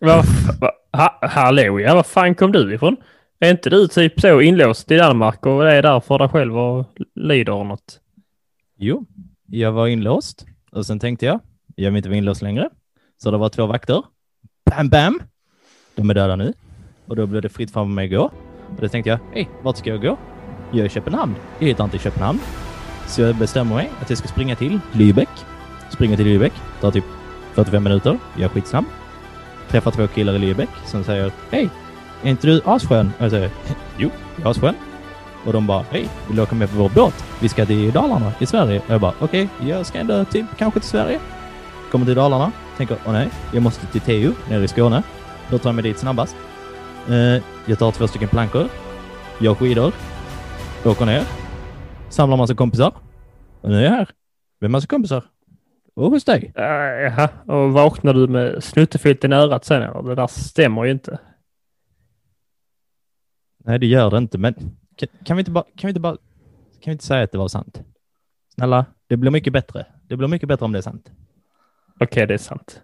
Va, va, ha, hallå ja, var fan kom du ifrån? Är inte du typ så inlåst i Danmark och är där för dig själv och lider av något? Jo, jag var inlåst och sen tänkte jag, jag vill inte vara inlåst längre. Så det var två vakter. Bam, bam! De är döda nu. Och då blev det fritt fram för mig att gå. Och då tänkte jag, hej, vart ska jag gå? Jag är i Köpenhamn. Jag hittar inte i Köpenhamn. Så jag bestämmer mig att jag ska springa till Lübeck. Springa till Lübeck. Tar typ 45 minuter. Jag är skitsnabb. Träffar två killar i Lübeck som säger, hej, är inte du asskön? Och jag säger, jo, jag är asskön. Och de bara, hej, vill du åka med på vår båt? Vi ska till Dalarna i Sverige. Och jag bara, okej, jag ska ändå typ kanske till Sverige. Kommer till Dalarna, tänker, åh nej, jag måste till Teo nere i Skåne. Då tar jag mig dit snabbast. Eh, jag tar två stycken plankor. Jag skidor. Åker ner. Samlar massa kompisar. Och nu är jag här. Med massa kompisar. Och hos dig. Uh, jaha, och vaknar du med snuttefilten i örat sen eller? Det där stämmer ju inte. Nej, det gör det inte, men kan, kan vi inte bara, kan vi inte bara, kan vi inte säga att det var sant? Snälla, det blir mycket bättre. Det blir mycket bättre om det är sant. Okej, det är sant.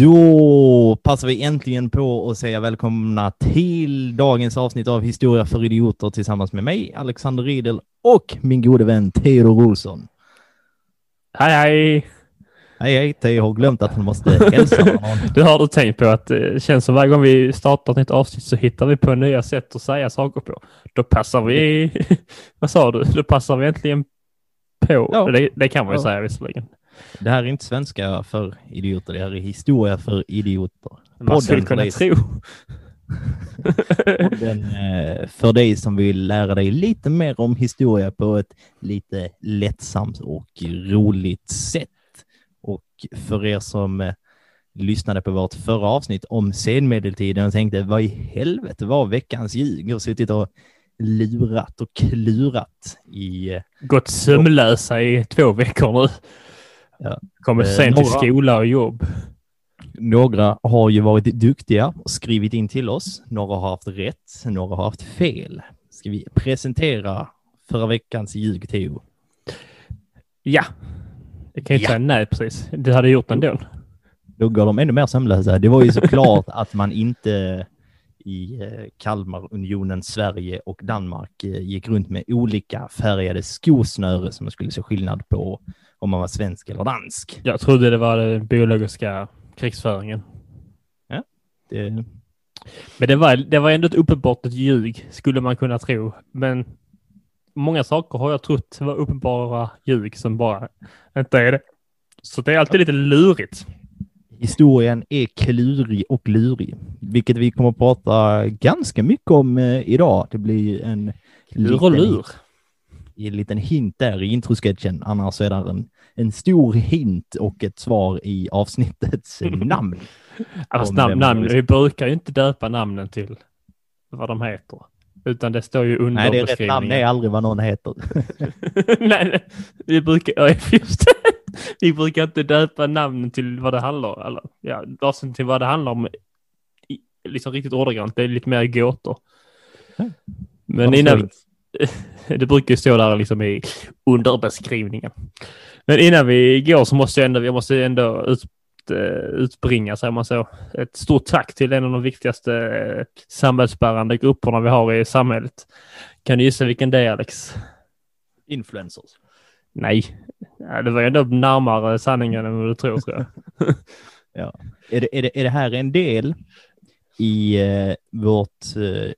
Då passar vi äntligen på att säga välkomna till dagens avsnitt av Historia för idioter tillsammans med mig, Alexander Riedel och min gode vän Theodor Olsson. Hej, hej! Hej, hej, Theo har glömt att han måste hälsa någon. Du har du tänkt på att det känns som varje gång vi startar ett nytt avsnitt så hittar vi på nya sätt att säga saker på. Då passar vi, vad sa du, då passar vi äntligen på. Ja. Det, det kan man ju Ja. säga visserligen. Det här är inte svenska för idioter, det här är historia för idioter. Man Podden skulle för kunna dig. tro. Den, eh, för dig som vill lära dig lite mer om historia på ett lite lättsamt och roligt sätt. Och för er som eh, lyssnade på vårt förra avsnitt om senmedeltiden och tänkte vad i helvete var veckans ljug och suttit och lurat och klurat i eh, Gått sömnlösa i två veckor nu. Ja. Kommer Eh, sent till några- skola och jobb. Några har ju varit duktiga och skrivit in till oss. Några har haft rätt, några har haft fel. Ska vi presentera förra veckans ljug, Theo? Ja. Jag kan ju Ja. säga nej precis. Det hade jag gjort ändå. Då går de ännu mer sömnlösa. Det var ju såklart att man inte i eh, Kalmarunionen, Sverige och Danmark eh, gick runt med olika färgade skosnöre som man skulle se skillnad på om man var svensk eller dansk. Jag trodde det var den biologiska krigsföringen. Det, Men det var, det var ändå ett uppenbart ett ljug, skulle man kunna tro. Men många saker har jag trott var uppenbara ljug som bara inte är det. Så det är alltid lite lurigt. historien är klurig och lurig, vilket vi kommer att prata ganska mycket om eh, idag. Det blir en Lur och lur. En liten hint där i introsketchen. Annars är det en, en stor hint och ett svar i avsnittets namn. Om namn, namn, vi brukar ju inte döpa namnen till vad de heter. Utan det står ju under Nej, det är rätt namn. Det är aldrig vad någon heter. nej, vi brukar, just. Vi brukar inte döpa namnen till vad det handlar om. Eller, ja, varsin till vad det handlar om. i- Liksom riktigt ordagrant. Det är lite mer gåtor. Men innan? det brukar ju stå där liksom i underbeskrivningen. Men innan vi går så måste jag ändå, jag måste ändå ut, eh, utbringa, säger man så, ett stort tack till en av de viktigaste eh, samhällsbärande grupperna vi har i samhället. Kan du gissa vilken det är, Alex? Influencers. Nej, ja, det var ändå närmare sanningen än vad du tror, tror jag. Är det, är, det, är det här en del i eh, vårt eh,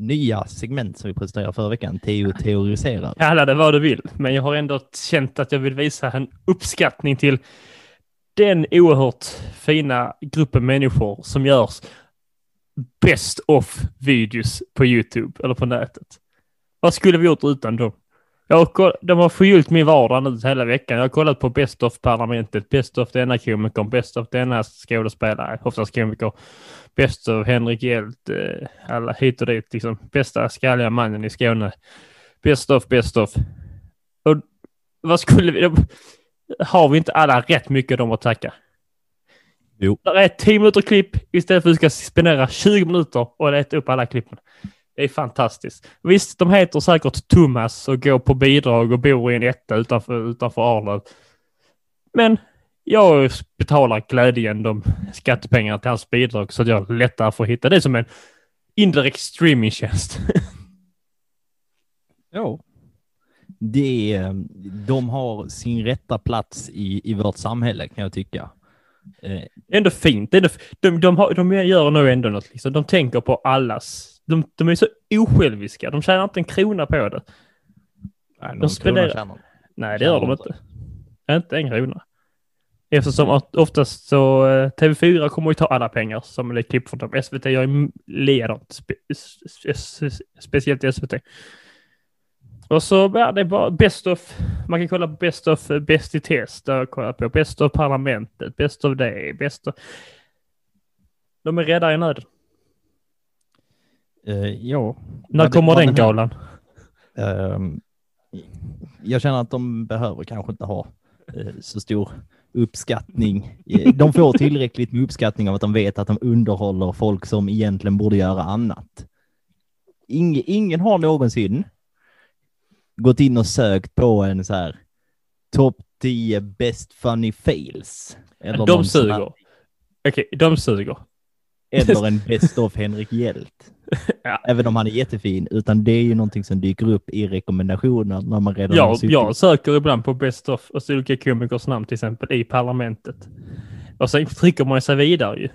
nya segment som vi presenterade förra veckan, Teo teoriserar? Kalla det vad du vill, men jag har ändå känt att jag vill visa en uppskattning till den oerhört fina gruppen människor som görs best of videos på YouTube eller på nätet. Vad skulle vi gjort utan dem? Jag koll- de har förgyllt min vardag nu hela veckan. Jag har kollat på Best of Parlamentet, Best of denna komiker, Best of denna skådespelare, oftast komiker, Best of Henrik Hjelt, eh, alla hit och dit liksom. Bästa skalliga mannen i Skåne. Best of, best of. Och vad skulle vi... Har vi inte alla rätt mycket dem att tacka? Jo. Där är 10 minuter klipp istället för att vi ska spendera 20 minuter och äta upp alla klippen. Det är fantastiskt. Visst, de heter säkert Thomas och går på bidrag och bor i en etta utanför, utanför Arlöv. Men jag betalar glädjen de skattepengarna till hans bidrag så att jag lättare får hitta det som en indirekt streamingtjänst. Ja. Det är, de har sin rätta plats i, i vårt samhälle kan jag tycka. Eh, ändå fint. Ändå, de, de, har, de gör nog ändå något. Liksom. De tänker på allas. De, de är så osjälviska. De tjänar inte en krona på det. nej, De spenderar- Nej, det gör de inte. Inte en krona. Eftersom att oftast så eh, TV4 kommer ju ta alla pengar som är klipp från dem. SVT gör ju likadant. Spe, s- s- speciellt SVT. Och så ja, det är bara best of. Man kan kolla på best of eh, bäst i test. Där jag på best of parlamentet, best of det, best of. De är rädda i nöden. Eh, ja. När Vad- kommer den här- galan? Ehm, jag känner att de behöver kanske inte ha eh, så stor uppskattning. Eh, De får tillräckligt med uppskattning av att de vet att de underhåller folk som egentligen borde göra annat. Ingen, ingen har någonsin gått in och sökt på en så här topp 10 best funny fails. Eller De här- suger. Okej, de suger. Eller en best of Henrik Hjelt. Ja. Även om han är jättefin, utan det är ju någonting som dyker upp i rekommendationer när man redan har Jag, suttit. jag söker ibland på Best of och så olika komikers namn till exempel i parlamentet. Och sen trycker man sig vidare ju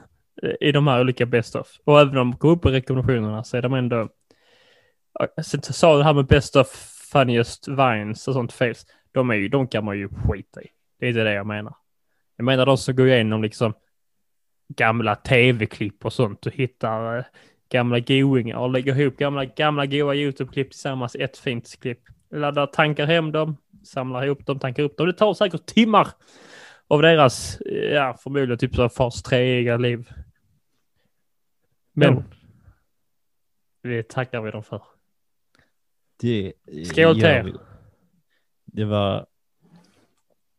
eh, i de här olika Best of. Och även om de går upp i rekommendationerna så är de ändå... Ja, Sen sa det här med Best of Funniest Vines och sånt fails. De, är ju, de kan man ju skita i. Det är inte det jag menar. Jag menar de som går igenom liksom gamla tv-klipp och sånt och hittar eh, gamla goingar och lägger ihop gamla, gamla goa YouTube-klipp tillsammans i ett fint klipp. Laddar, tankar hem dem, samlar ihop dem, tankar upp dem. Det tar säkert timmar av deras, eh, ja, förmodligen typ så fas 3 liv. Men Ja. det tackar vi dem för. Det Skål till er. Det var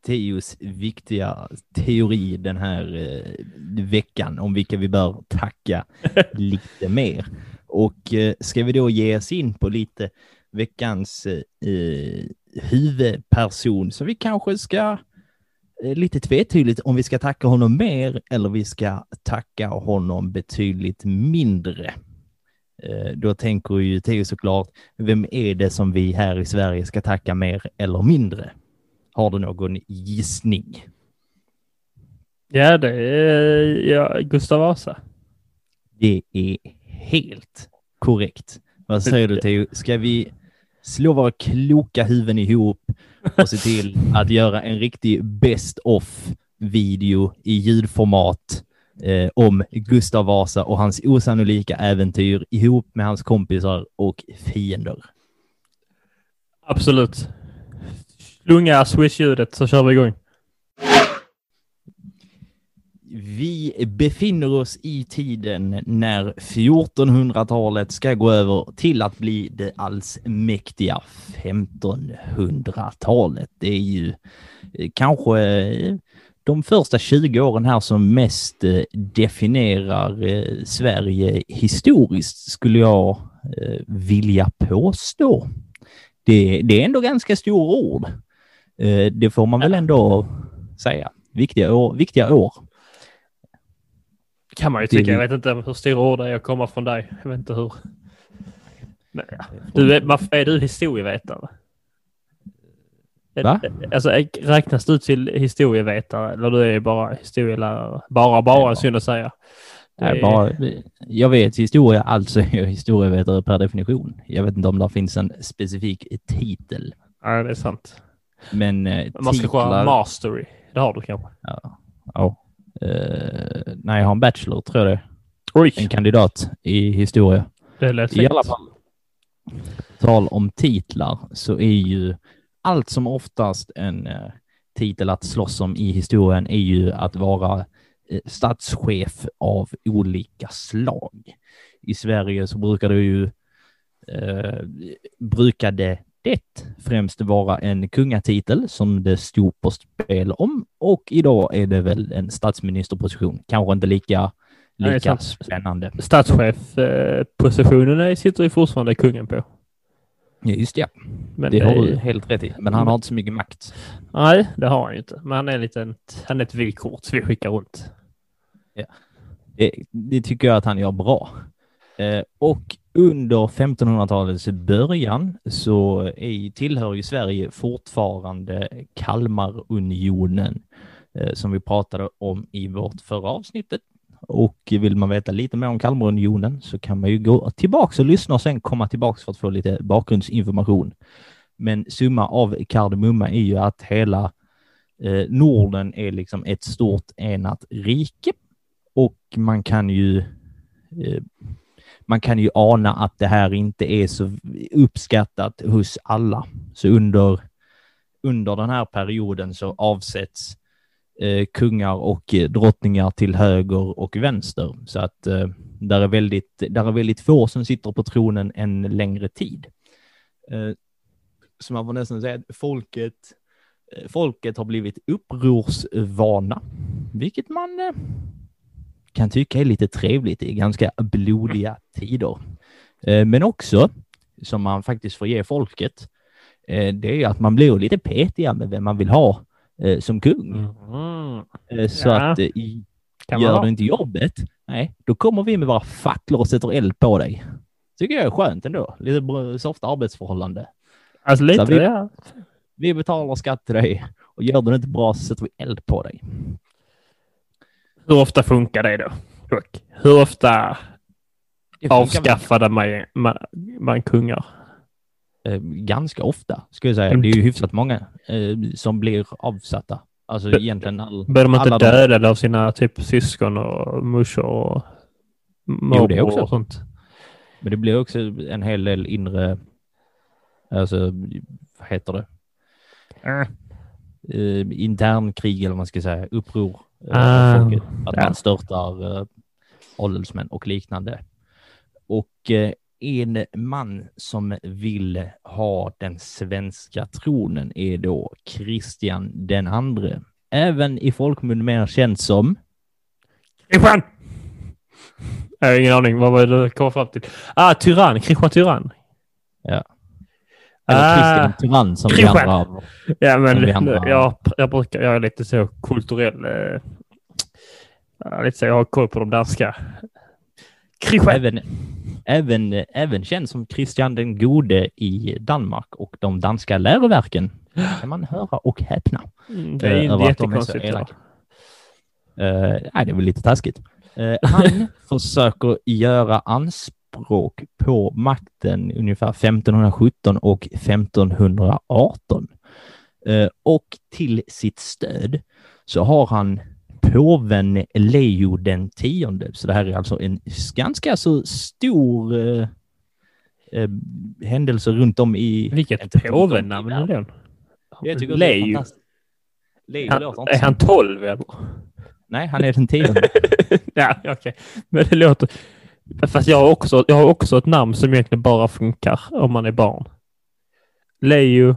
Teos viktiga teori den här eh, veckan om vilka vi bör tacka lite mer. Och eh, ska vi då ge oss in på lite veckans eh, huvudperson så vi kanske ska eh, lite tvetydigt om vi ska tacka honom mer eller vi ska tacka honom betydligt mindre. Eh, Då tänker ju Theo såklart, vem är det som vi här i Sverige ska tacka mer eller mindre? Har du någon gissning? Ja, det är ja, Gustav Vasa. Det är helt korrekt. Vad säger du Theo? Ska vi slå våra kloka huvuden ihop och se till att göra en riktig best of video i ljudformat eh, om Gustav Vasa och hans osannolika äventyr ihop med hans kompisar och fiender? Absolut. Lunga swish-ljudet så kör vi igång. Vi befinner oss i tiden när 1400-talet ska gå över till att bli det allsmäktiga 1500-talet. Det är ju eh, kanske eh, de första 20 åren här som mest eh, definierar Sverige historiskt, skulle jag vilja påstå. Det, det är ändå ganska stora ord. Eh, Det får man väl ändå säga. Viktiga år. Viktiga år. Kan man ju är tycka. Jag vet inte hur stora ord det är att komma från dig. Jag vet inte hur. Men, ja. du är, varför är du historievetare? Va? Alltså, räknas du till historievetare eller du är bara historielärare? Bara, bara, Ja. synd att säga. Nej, är- bara, jag vet historia, alltså är jag historievetare per definition. Jag vet inte om det finns en specifik titel. Ja, det är sant. Men eh, Man ska titlar... mastery. Det har du kanske? Ja. ja. Eh, nej, jag har en bachelor, tror jag. Oj, En kandidat i historia. det lät I fint. alla fall. tal om titlar så är ju allt som oftast en eh, titel att slåss om i historien är ju att vara eh, statschef av olika slag. I Sverige så brukar det ju brukade det främst vara en kungatitel som det stod på spel om och idag är det väl en statsministerposition. Kanske inte lika, lika Nej, spännande. Statschefpositionen eh, sitter ju fortfarande kungen på. Ja, just det. Men det har du helt rätt i. Men han har inte så mycket makt. Nej, det har han ju inte. Men han är, lite, han är ett vykort vi skickar runt. Ja. Det, det tycker jag att han gör bra. Eh, och under 1500-talets början så är, tillhör ju Sverige fortfarande Kalmarunionen eh, som vi pratade om i vårt förra avsnittet. Och vill man veta lite mer om Kalmarunionen så kan man ju gå tillbaka och lyssna och sen komma tillbaka för att få lite bakgrundsinformation. Men summa av kardemumma är ju att hela eh, Norden är liksom ett stort enat rike och man kan ju eh, man kan ju ana att det här inte är så uppskattat hos alla. Så under, under den här perioden så avsätts eh, kungar och eh, drottningar till höger och vänster. Så att eh, där, är väldigt, där är väldigt få som sitter på tronen en längre tid. Eh, så man får nästan säga att folket, eh, folket har blivit upprorsvana, vilket man eh, kan tycka är lite trevligt i ganska blodiga tider. Eh, men också, som man faktiskt får ge folket, eh, det är att man blir lite petiga med vem man vill ha eh, som kung. Mm. Så ja. att gör du inte jobbet, nej, då kommer vi med våra facklor och sätter eld på dig. Tycker jag är skönt ändå. Lite softa arbetsförhållande. Alltså lite, vi, ja. Vi betalar skatt till dig och gör du det inte bra så sätter vi eld på dig. Hur ofta funkar det då? Hur ofta avskaffade man, man, man kungar? Eh, ganska ofta, skulle jag säga. Mm. Det är ju hyfsat många eh, som blir avsatta. Alltså Be egentligen all, Blir de inte dödade de... av sina typ syskon och morsor och morbror också. och sånt? Men det blir också en hel del inre, alltså vad heter det? Äh. Uh, internkrig eller vad man ska säga, uppror. Uh, folket, att ja. man störtar uh, adelsmän och liknande. Och uh, en man som vill ha den svenska tronen är då Kristian den andre. Även i folkmun mer känd som... Kristian! Jag har ingen aning. Vad var det du kom fram till? Ah, tyrann. Kristian Tyrann. Ja. Eller ah, Tyrann som vi andra Ja, men andra... Jag, jag brukar, jag är lite så kulturell. Eh, lite så, jag har koll på de danska. Kristian. Även, även, även känd som Kristian den gode i Danmark och de danska läroverken. kan man höra och häpna. Mm, det är inte uh, jättekonstigt. De är uh, nej, det är väl lite taskigt. Uh, han försöker göra anspråk på makten ungefär 1517 och 1518. Uh, och till sitt stöd så har han påven Leo den tionde. Så det här är alltså en ganska så stor eh, eh, händelse runt om i... Vilket påvennamn är det? Jag tycker Leo. Leo han, låter inte Är han tolv eller? Nej, han är den tionde. ja, okej. Okay. Men det låter... Fast jag har, också, jag har också ett namn som egentligen bara funkar om man är barn. Leo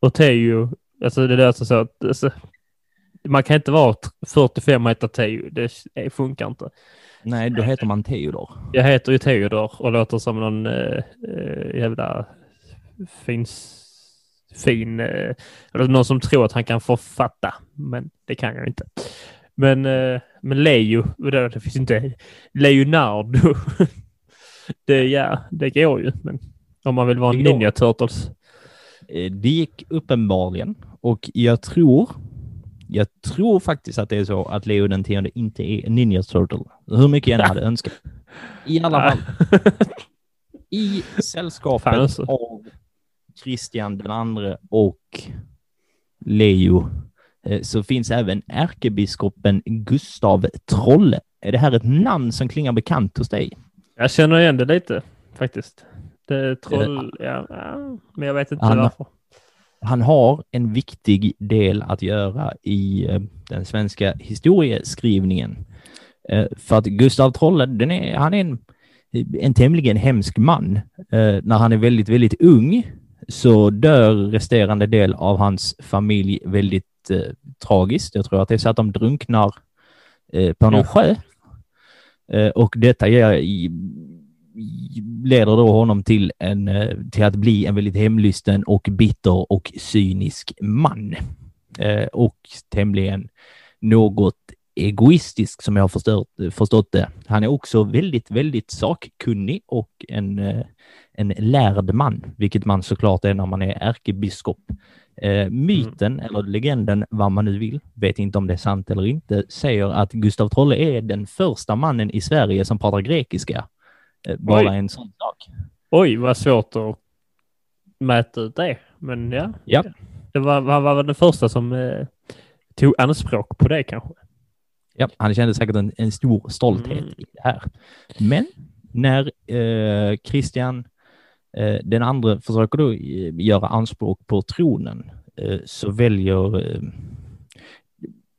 och Teo. Alltså det låter så att... Alltså, man kan inte vara 45 och heta Teo. Det funkar inte. Nej, då heter man Theodor. Jag heter ju Theodor och låter som någon äh, jävla fin, fin äh, eller någon som tror att han kan författa. Men det kan jag inte. Men, äh, men Leo, det, finns inte Leonardo. det, ja, det går ju. Men om man vill vara en Ninja Turtles. Det gick uppenbarligen och jag tror jag tror faktiskt att det är så att Leo den tionde inte är en Ninja Turtle. Hur mycket jag än hade önskat. I alla fall. I sällskapet alltså. av Christian den andre och Leo eh, så finns även ärkebiskopen Gustav Trolle. Är det här ett namn som klingar bekant hos dig? Jag känner igen det lite faktiskt. Det troll, ja, ja, men jag vet inte Han- varför. Han har en viktig del att göra i eh, den svenska historieskrivningen. Eh, För att Gustav Trolle, den är, han är en, en tämligen hemsk man. Eh, När han är väldigt, väldigt ung så dör resterande del av hans familj väldigt eh, tragiskt. Jag tror att det är så att de drunknar eh, på någon sjö. Eh, och detta ger, leder då honom till, en, eh, till att bli en väldigt hemlysten och bitter och cynisk man. Och tämligen något egoistisk som jag har förstått, förstått det. Han är också väldigt, väldigt sakkunnig och en, en lärd man, vilket man såklart är när man är ärkebiskop. Eh, myten eller legenden, vad man nu vill, vet inte om det är sant eller inte, säger att Gustav Trolle är den första mannen i Sverige som pratar grekiska. Eh, bara Oj. en sån sak. Oj, vad svårt att mäta ut det. Men ja, Ja. det var, var, var den första som eh, tog anspråk på det kanske. Ja, han kände säkert en, en stor stolthet Mm. i det här. Men när eh, Kristian eh, Eh, den andra försöker då eh, göra anspråk på tronen eh, så väljer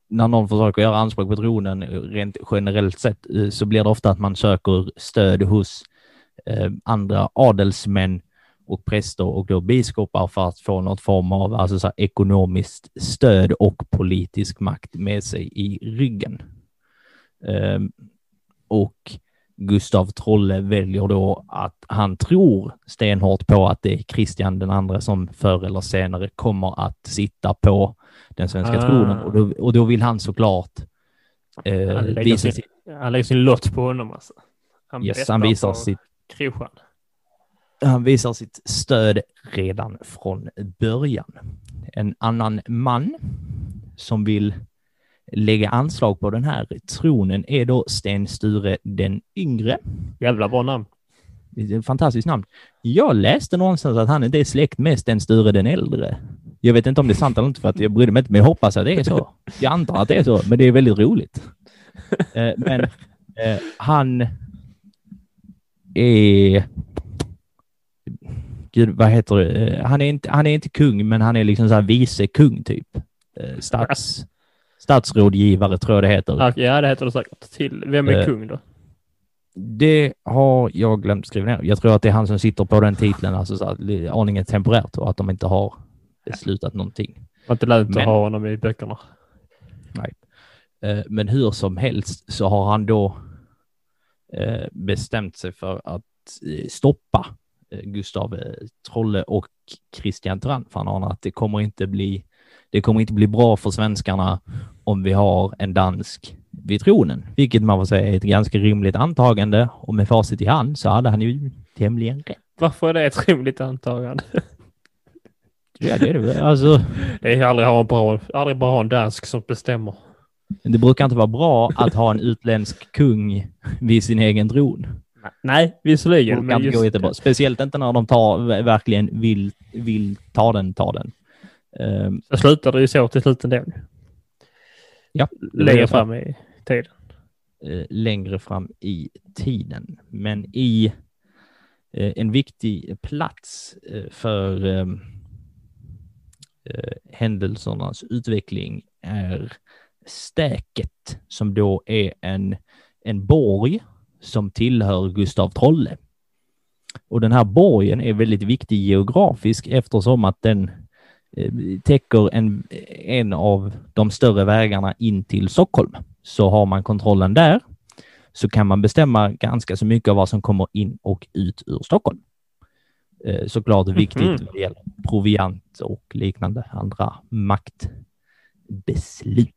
när någon försöker göra anspråk på tronen rent generellt sett så blir det ofta att man söker stöd hos andra adelsmän och präster och då biskopar för att få något form av alltså så här, ekonomiskt stöd och politisk makt med sig i ryggen. Ehm, och Gustav Trolle väljer då att han tror stenhårt på att det är Kristian den andra som förr eller senare kommer att sitta på den svenska Ah. tronen och då, och då vill han såklart eh, Han lägger, visa, sin, sitt, han lägger sin lott på honom alltså. Han yes, han visar sitt Krosan. Han visar sitt stöd redan från början. En annan man som vill lägga anslag på den här tronen är då Sten Sture den yngre. Jävla bra namn. Det är ett fantastiskt namn. Jag läste någonstans att han inte är släkt med Sten Sture den äldre. Jag vet inte om det är sant eller inte för att jag brydde mig inte, men jag hoppas att det är så. Jag antar att det är så, men det är väldigt roligt. Eh, Men eh, han är... Gud, vad heter det? Eh, Han är inte, han är inte kung, men han är liksom så här vice kung typ. Stats, statsrådgivare tror jag det heter. Ja, Ja, det heter det säkert. Till, vem är Eh, kung då? Det har jag glömt skriva ner. Jag tror att det är han som sitter på den titeln, alltså så att, aningen temporärt och att de inte har beslutat någonting. Var inte lönt att ha honom i böckerna. Eh, Men hur som helst så har han då eh, bestämt sig för att eh, stoppa eh, Gustav Trolle och Christian Trant. För han anar att det kommer inte bli det kommer inte bli bra för svenskarna om vi har en dansk vid tronen, vilket man får säga är ett ganska rimligt antagande och med facit i hand så hade han ju tämligen rätt. Varför är det ett rimligt antagande? Ja, det är det. Alltså, Det är aldrig, ha bra, aldrig bara ha en dansk som bestämmer. det brukar inte vara bra att ha en utländsk kung vid sin egen tron. Nej, visserligen. Det Men just, gå jättebra. Speciellt inte när de tar, verkligen vill, vill ta den, ta den. Ehm, så slutar det ju så till slut ändå. Ja, Längre fram i tiden. eh, längre fram i tiden. Men i eh, en viktig plats eh, för eh, eh, händelsernas utveckling är Stäket som då är en, en borg som tillhör Gustav Trolle. Och den här borgen är väldigt viktig geografisk eftersom att den täcker en, en av de större vägarna in till Stockholm. Så har man kontrollen där så kan man bestämma ganska så mycket av vad som kommer in och ut ur Stockholm. Eh, Såklart viktigt Mhm. vad det gäller proviant och liknande andra maktbeslut.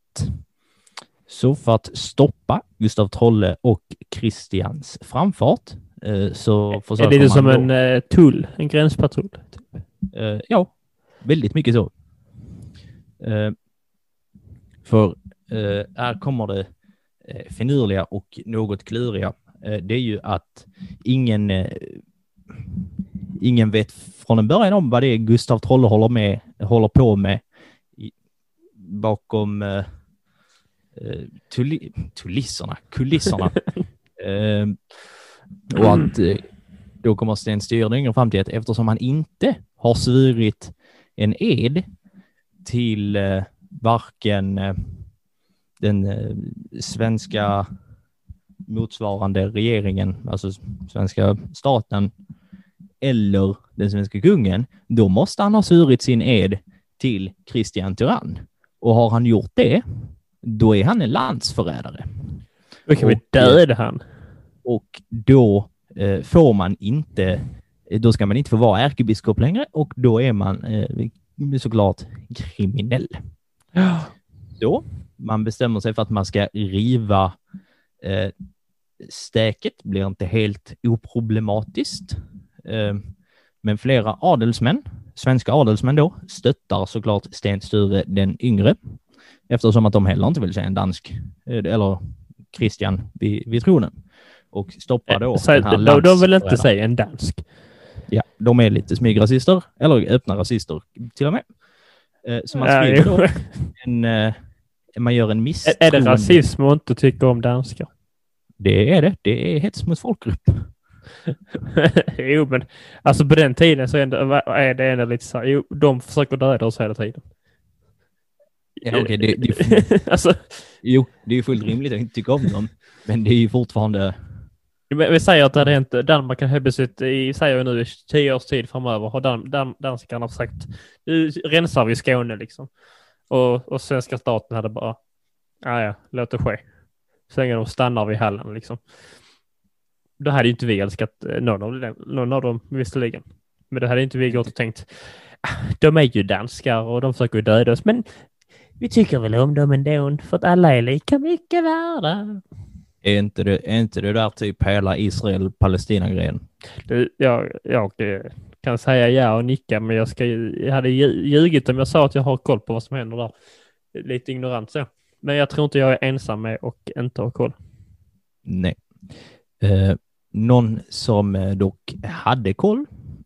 Så för att stoppa Gustav Trolle och Christians framfart eh, så Är försöker det lite man som då, en eh, tull? En gränspatrull? Eh, ja, väldigt mycket så. Eh, för eh, här kommer det eh, finurliga och något kluriga. Eh, det är ju att ingen, eh, ingen vet från en början om vad det är Gustav Trolle håller, med, håller på med i, bakom eh, eh, tuli, tulisserna, kulisserna. eh, och att eh, då kommer Sten Sture fram till att eftersom han inte har svurit en ed till eh, varken eh, den eh, svenska motsvarande regeringen, alltså svenska staten, eller den svenska kungen, då måste han ha svurit sin ed till Kristian Tyrann. Och har han gjort det, då är han en landsförrädare. Då kan vi döda han. Och då eh, får man inte, då ska man inte få vara ärkebiskop längre och då är man eh, såklart kriminell. Så man bestämmer sig för att man ska riva eh, stäket, blir inte helt oproblematiskt. Eh, men flera adelsmän, svenska adelsmän då, stöttar såklart Sten Sture den yngre eftersom att de heller inte vill se en dansk eh, eller Christian vid, vid tronen och stoppar då Så, den här de, de vill inte säga en dansk. Ja, de är lite smygrasister, eller öppna rasister till och med. Eh, Så man skriver då en, eh, man gör en misstroende... är det rasism att inte tycka om danskar? Det är det. Det är hets mot folkgrupp. jo, men alltså på den tiden så är det, ändå lite så här, jo, de försöker döda oss hela tiden. Ja, okej, det, det, alltså, jo, det är ju fullt rimligt att inte tycka om dem, men det är ju fortfarande vi säger att det hade hänt, eh, Danmark har helt plötsligt i, säger vi nu, i tio års tid framöver har Dan, Dan, danskarna sagt, nu rensar vi Skåne liksom. Och, och svenska staten hade bara, ja ja, låt det ske. Så länge de stannar vid hallen liksom. Då hade ju inte vi älskat eh, någon av dem, någon av dem visserligen. Men då hade inte vi gått och tänkt, ah, de är ju danskar och de försöker ju döda oss, men vi tycker väl om dem ändå, för att alla är lika mycket värda. Är inte det, är inte det där typ hela Israel-Palestina-grejen? Jag, jag kan säga ja och nicka, men jag, ska, jag hade lju- ljugit om jag sa att jag har koll på vad som händer där. Lite ignorant så. Men jag tror inte jag är ensam med och inte har koll. Nej. Eh, någon som eh, dock hade koll,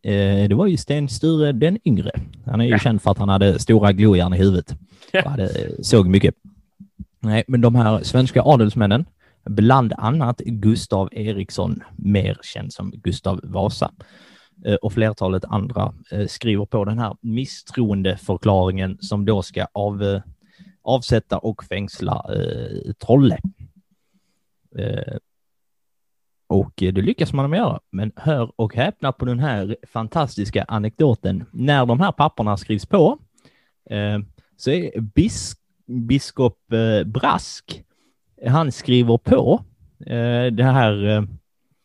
eh, det var ju Sten Sture den yngre. Han är ju Ja. känd för att han hade stora glojärn i huvudet och hade, eh, såg mycket. Nej, men de här svenska adelsmännen, bland annat Gustav Eriksson, mer känd som Gustav Vasa, eh, och flertalet andra eh, skriver på den här misstroendeförklaringen som då ska av, eh, avsätta och fängsla eh, Trolle. Eh, och det lyckas man med göra. Men hör och häpna på den här fantastiska anekdoten. När de här papperna skrivs på eh, så är bis, biskop eh, Brask, han skriver på eh, det här eh,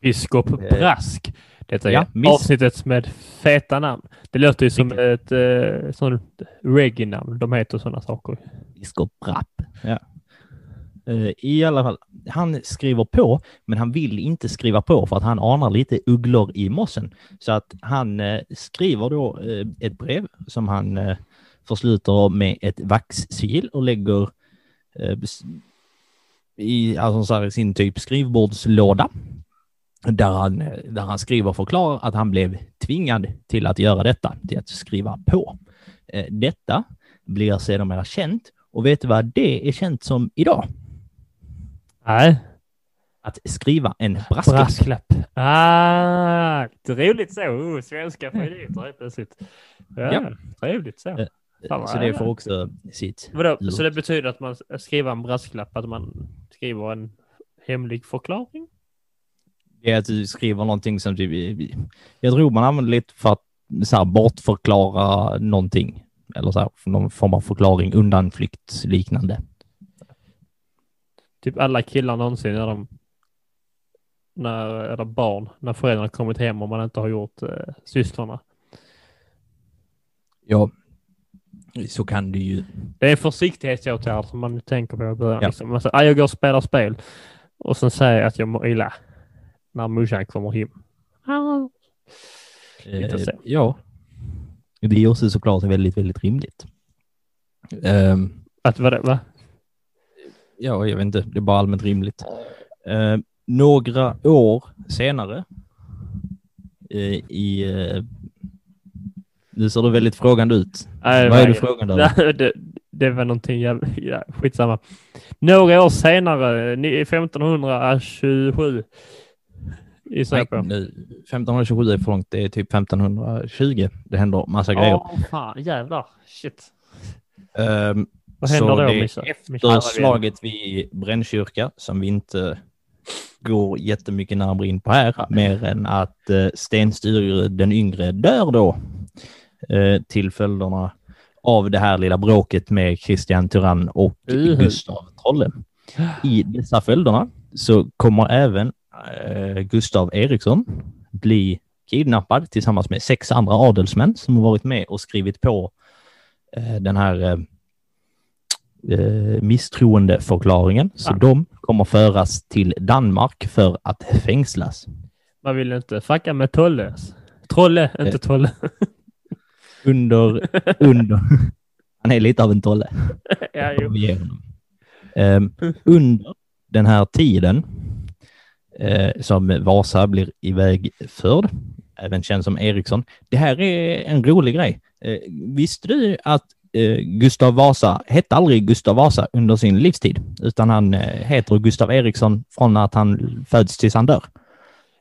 Biskop Eh, Brask. Detta är ja, miss- avsnittet med feta namn. Det låter ju som ett eh, sånt reggae-namn. De heter sådana saker. biskop Rapp. Ja. I alla fall, han skriver på, men han vill inte skriva på för att han anar lite ugglor i mossen. Så att han skriver då ett brev som han försluter med ett vaxsigill och lägger i, alltså så här, i sin typ skrivbordslåda. Där han, eh, där han skriver och förklarar att han blev tvingad till att göra detta, till att skriva på. Eh, Detta blir sedermera känt och vet du vad det är känt som idag? Nej, Att skriva en brasklapp. brasklapp. Ah, roligt så. Oh, svenska favoriter helt plötsligt. Ja, Ja. trevligt så. Eh, Fan, Så det får också sitt... Vadå? Så det betyder att man skriver en brasklapp, att man skriver en hemlig förklaring? Det är att du skriver någonting som typ... Jag tror man använder lite för att så här, bortförklara någonting. Eller så här, någon form av förklaring, undanflykt liknande. Typ alla killar någonsin när de när, eller barn, när föräldrarna kommit hem och man inte har gjort eh, systrarna. Ja, så kan du ju... Det är en försiktighetsåtgärd som man tänker på i början. Ja. Liksom. Man säger, "Ah, jag går och spelar spel och sen säger jag att jag mår illa när morsan kommer hem. Ah. Eh, ja. Det är också såklart väldigt, väldigt rimligt. Ehm, Att vad det, va? Ja, jag vet inte. Det är bara allmänt rimligt. Eh, några år senare eh, i... Eh, nu ser du väldigt frågande ut. Nej, Vad är du frågande över? Det, det var någonting jävla, ja, skitsamma. Några år senare, ni- 1527, gissar jag på. Nej, nu, 1527 är för långt. Det är typ 1520. Det händer massa grejer. Åh, fan, jävlar. Shit. Ehm, Vad händer så då, det Missa? efter slaget vid Brännkyrka, som vi inte går jättemycket närmare in på här, mer än att eh, Sten Sture den yngre dör då eh, till följderna av det här lilla bråket med Christian Tyrann och Mhm. Gustav Trolle. I dessa följderna så kommer även eh, Gustav Eriksson bli kidnappad tillsammans med sex andra adelsmän som har varit med och skrivit på eh, den här eh, eh, misstroendeförklaringen. Så Ah. de kommer föras till Danmark för att fängslas. Man vill inte fucka med Tolle. alltså. Trolle, inte Eh. Tolle. Under, under, han är lite av en tolle. ja, jo. Ehm, under den här tiden eh, som Vasa blir ivägförd, även känd som Eriksson. Det här är en rolig grej. Eh, visste du att eh, Gustav Vasa hette aldrig Gustav Vasa under sin livstid, utan han heter Gustav Eriksson från att han föds tills han dör.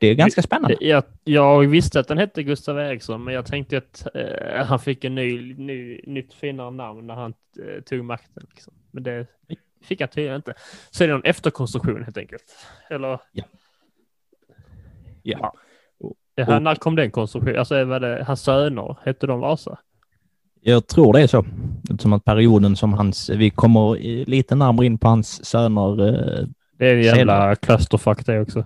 Det är ganska spännande. Jag, jag visste att den hette Gustav Eriksson, men jag tänkte att eh, han fick en ny, ny, nytt finare namn när han eh, tog makten. Liksom. Men det fick han tydligen inte. Så är det någon efterkonstruktion helt enkelt. Eller? Ja. Ja. Ja, när kom den konstruktionen? Alltså var det hans söner? Hette de Vasa? Jag tror det är så. Som att perioden som hans, vi kommer lite närmare in på hans söner eh, Det är en jävla clusterfuck det också.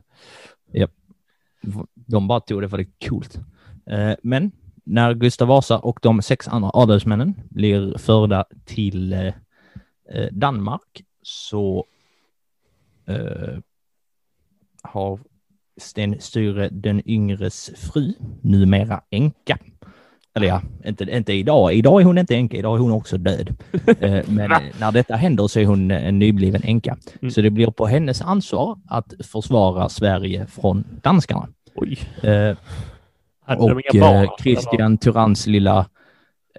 De bara tog det för det är coolt. Eh, Men när Gustav Vasa och de sex andra adelsmännen blir förda till eh, eh, Danmark så har Sten Sture den yngres fru, numera änka. Eller ja, inte, inte idag. Idag är hon inte änka, idag är hon också död. Men när detta händer så är hon en nybliven änka. Mm. Så det blir på hennes ansvar att försvara Sverige från danskarna. Oj. Eh, och barn? eh, eller? Christian Tyranns lilla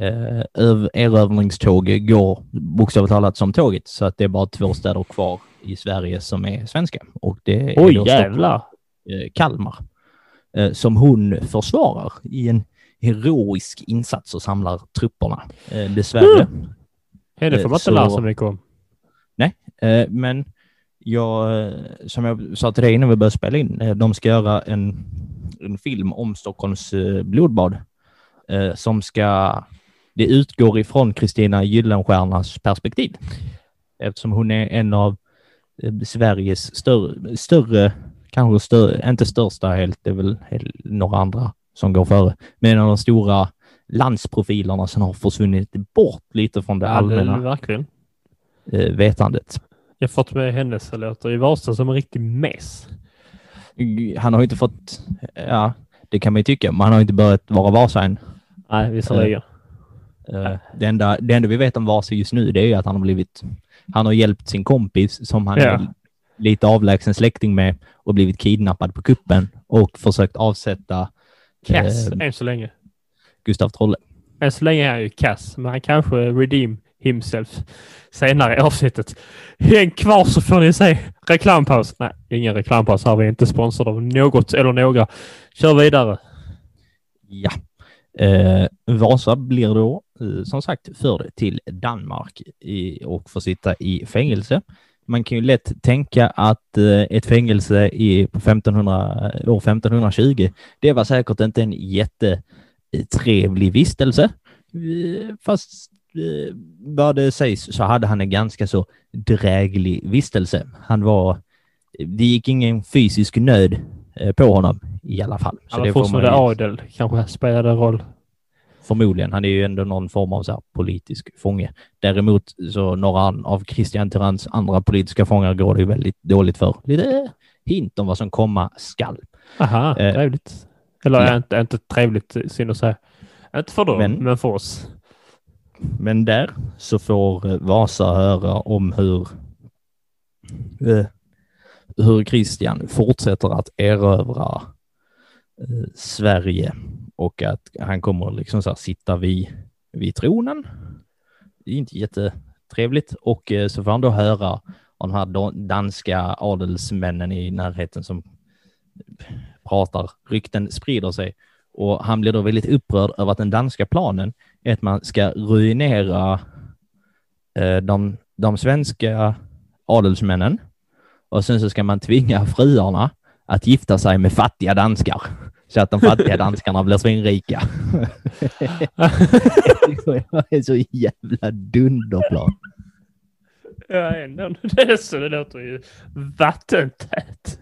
eh, öv- erövringståg går bokstavligt talat som tåget. Så att det är bara två städer kvar i Sverige som är svenska. Och det är då Oj, Stockholm, jävlar. eh, Kalmar. Eh, som hon försvarar i en heroisk insats och samlar trupperna. Eh, dessvärre. Henne får Eh, man inte så- lära sig mycket om. Eh, men jag, eh, som jag sa till dig innan vi började spela in, eh, de ska göra en, en film om Stockholms eh, blodbad som ska, det utgår ifrån Kristina Gyllenstiernas perspektiv. Eftersom hon är en av Sveriges större, större kanske större, inte största helt, det är väl helt, några andra som går före, men en av de stora landsprofilerna som har försvunnit bort lite från det Ja, det, allmänna eh, vetandet. Jag har fått med hennes låter i Vasa som en riktig mes. Han har inte fått, ja, det kan man ju tycka, men han har inte börjat vara Vasa än. Nej, visserligen. Eh, Det enda, det enda vi vet om Vasa just nu, det är ju att han har blivit, han har hjälpt sin kompis som han Ja. är lite avlägsen släkting med och blivit kidnappad på kuppen och försökt avsätta Kass, eh, än så länge. Gustav Trolle. Än så länge är han ju kass, men han kanske redeem himself senare i avsnittet. Häng kvar så får ni se reklampaus. Nej, ingen reklampaus här. vi är inte sponsrade av något eller några. Kör vidare. Ja. Eh, Vasa blir då eh, som sagt förd till Danmark i, och får sitta i fängelse. Man kan ju lätt tänka att eh, ett fängelse i, på 1500, eh, år 1520, det var säkert inte en jättetrevlig vistelse. Eh, fast vad det sägs så hade han en ganska så dräglig vistelse. Han var, det gick ingen fysisk nöd eh, på honom i alla fall. Han var fortfarande adel. Kanske spelade roll. Förmodligen. Han är ju ändå någon form av så här politisk fånge. Däremot så några av Christian Tyranns andra politiska fångar går det ju väldigt dåligt för. Lite hint om vad som komma skall. Aha, Eh, trevligt. Eller ja. inte, inte trevligt, synd att säga. Inte för dem, Men- men, för oss. Men där så får eh, Vasa höra om hur, eh, hur Christian fortsätter att erövra eh, Sverige och att han kommer liksom så här sitta vid, vid tronen. Det är inte jättetrevligt. Och eh, så får han då höra av de här danska adelsmännen i närheten som pratar, rykten sprider sig. Och han blir då väldigt upprörd över att den danska planen är att man ska ruinera eh, de, de svenska adelsmännen och sen så ska man tvinga fruarna att gifta sig med fattiga danskar så att de fattiga danskarna blir svinrika. det är så jävla dunderplan. Ja, ändå. Det, är så, det låter ju vattentätt.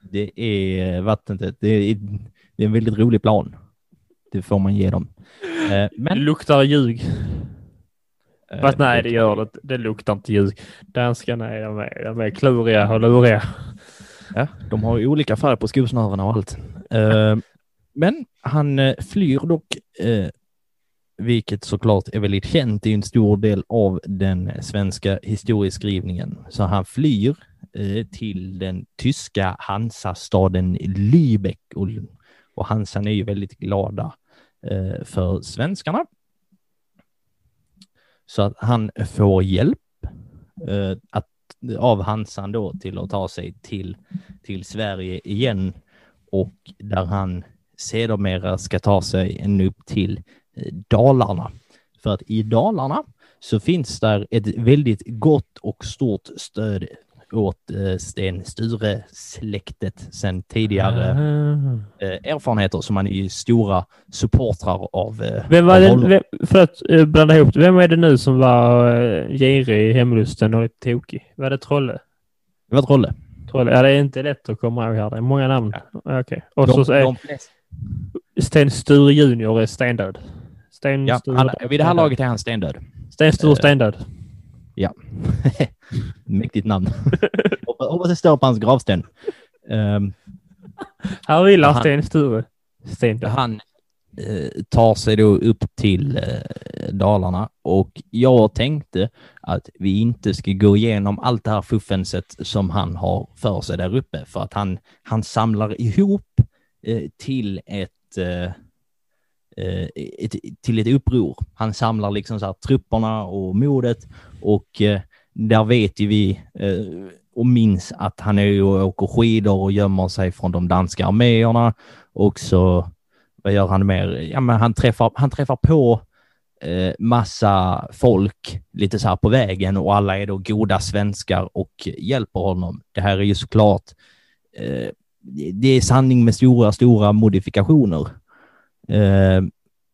Det är vattentätt. Det är, det är en väldigt rolig plan. Det får man ge dem. Eh, men... Luktar ljug. Uh, Fast nej, det gör det Det luktar inte ljug. Danskarna är de är, de är kluriga och luriga. Ja, de har ju olika färg på skosnörena och allt. Uh, men han flyr dock, vilket såklart är väldigt känt. Det är en stor del av den svenska historieskrivningen. Så han flyr till den tyska Hansastaden Lübeck och, och Hansan är ju väldigt glada eh, för svenskarna så att han får hjälp eh, att, av Hansan då till att ta sig till, till Sverige igen och där han sedermera ska ta sig ännu upp till eh, Dalarna. För att i Dalarna så finns där ett väldigt gott och stort stöd åt eh, Sten Sture-släktet sedan tidigare eh, erfarenheter som man är ju stora supportrar av. Eh, vem var av det, vem, för att eh, blanda ihop vem är det nu som var eh, girig i hemlusten och tokig? Var det Trolle? Det var Trolle. Trolle. Ja, det är inte lätt att komma ihåg här. Det är många namn. Ja. Okay. Och de, så är de Sten Sture junior är stendöd. Sten ja, Sture, han, vid det här laget är han stendöd. Sten Sture stendöd. Ja. Mäktigt namn. Hoppas det står på hans gravsten. Um, Här vilar Sten Sture. Sten. Han eh, tar sig då upp till eh, Dalarna och jag tänkte att vi inte ska gå igenom allt det här fuffenset som han har för sig där uppe för att han, han samlar ihop eh, till ett Eh, Eh, ett, till ett uppror. Han samlar liksom så här trupperna och modet och eh, där vet ju vi eh, och minns att han är ju och åker skidor och gömmer sig från de danska arméerna och så vad gör han mer? Ja, men han träffar, han träffar på eh, massa folk lite så här på vägen och alla är då goda svenskar och hjälper honom. Det här är ju såklart, eh, det är sanning med stora, stora modifikationer. Eh,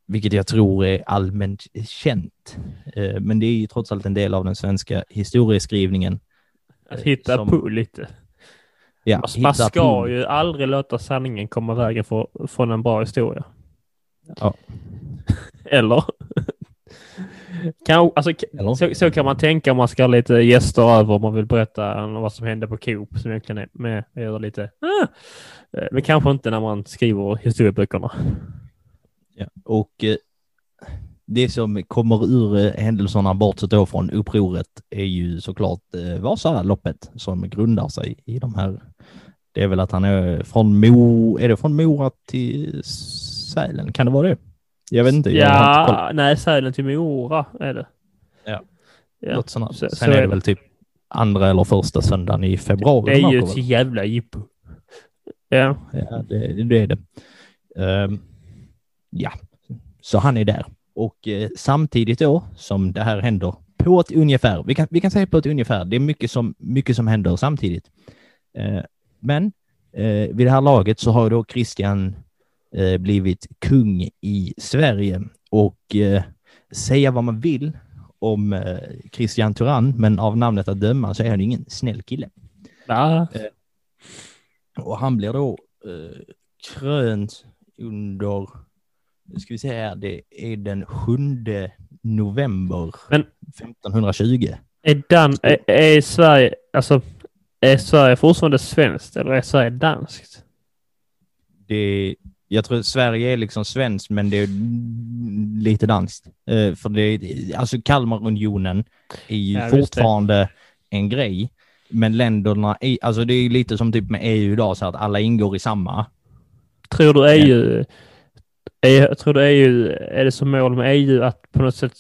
vilket jag tror är allmänt känt. Eh, men det är ju trots allt en del av den svenska historieskrivningen. Att hitta som... på lite. Ja, man, man ska på. ju aldrig låta sanningen komma vägen för, från en bra historia. Ja. Eller? kan, alltså, Eller? Så, så, kan man tänka om man ska ha lite gäster över om man vill berätta vad som hände på Coop som egentligen är med, med lite. Ah, eh, men kanske inte när man skriver historieböckerna. Ja. Och eh, det som kommer ur eh, händelserna bortsett då från upproret är ju såklart eh, Vasaloppet som grundar sig i de här. Det är väl att han är från Mo, är det från Mora till Sälen? Kan det vara det? Jag vet inte. Ja, inte nej, Sälen till Mora är det. Ja, ja. Så, Sen så är det, är det väl typ andra eller första söndagen i februari. Det är ju ett jävla jippo. Ja. Ja, det, det är det. Um, ja, så han är där. Och eh, samtidigt då som det här händer på ett ungefär, vi kan, vi kan säga på ett ungefär, det är mycket som, mycket som händer samtidigt. Eh, men eh, vid det här laget så har då Christian eh, blivit kung i Sverige och eh, säga vad man vill om eh, Christian Turan, men av namnet att döma så är han ingen snäll kille. Ja. och han blir då krönt under nu ska vi se här, det är den 7 november Men 1520. Är, Dan, är, är Sverige, alltså, är Sverige fortfarande svenskt eller är Sverige danskt? Det, jag tror Sverige är liksom svenskt, men det är lite danskt. Uh, för det, alltså Kalmarunionen är ju ja, fortfarande en grej, men länderna, är, alltså det är lite som typ med EU idag, så att alla ingår i samma. Tror du EU, jag tror det är ju, är det som mål med EU att på något sätt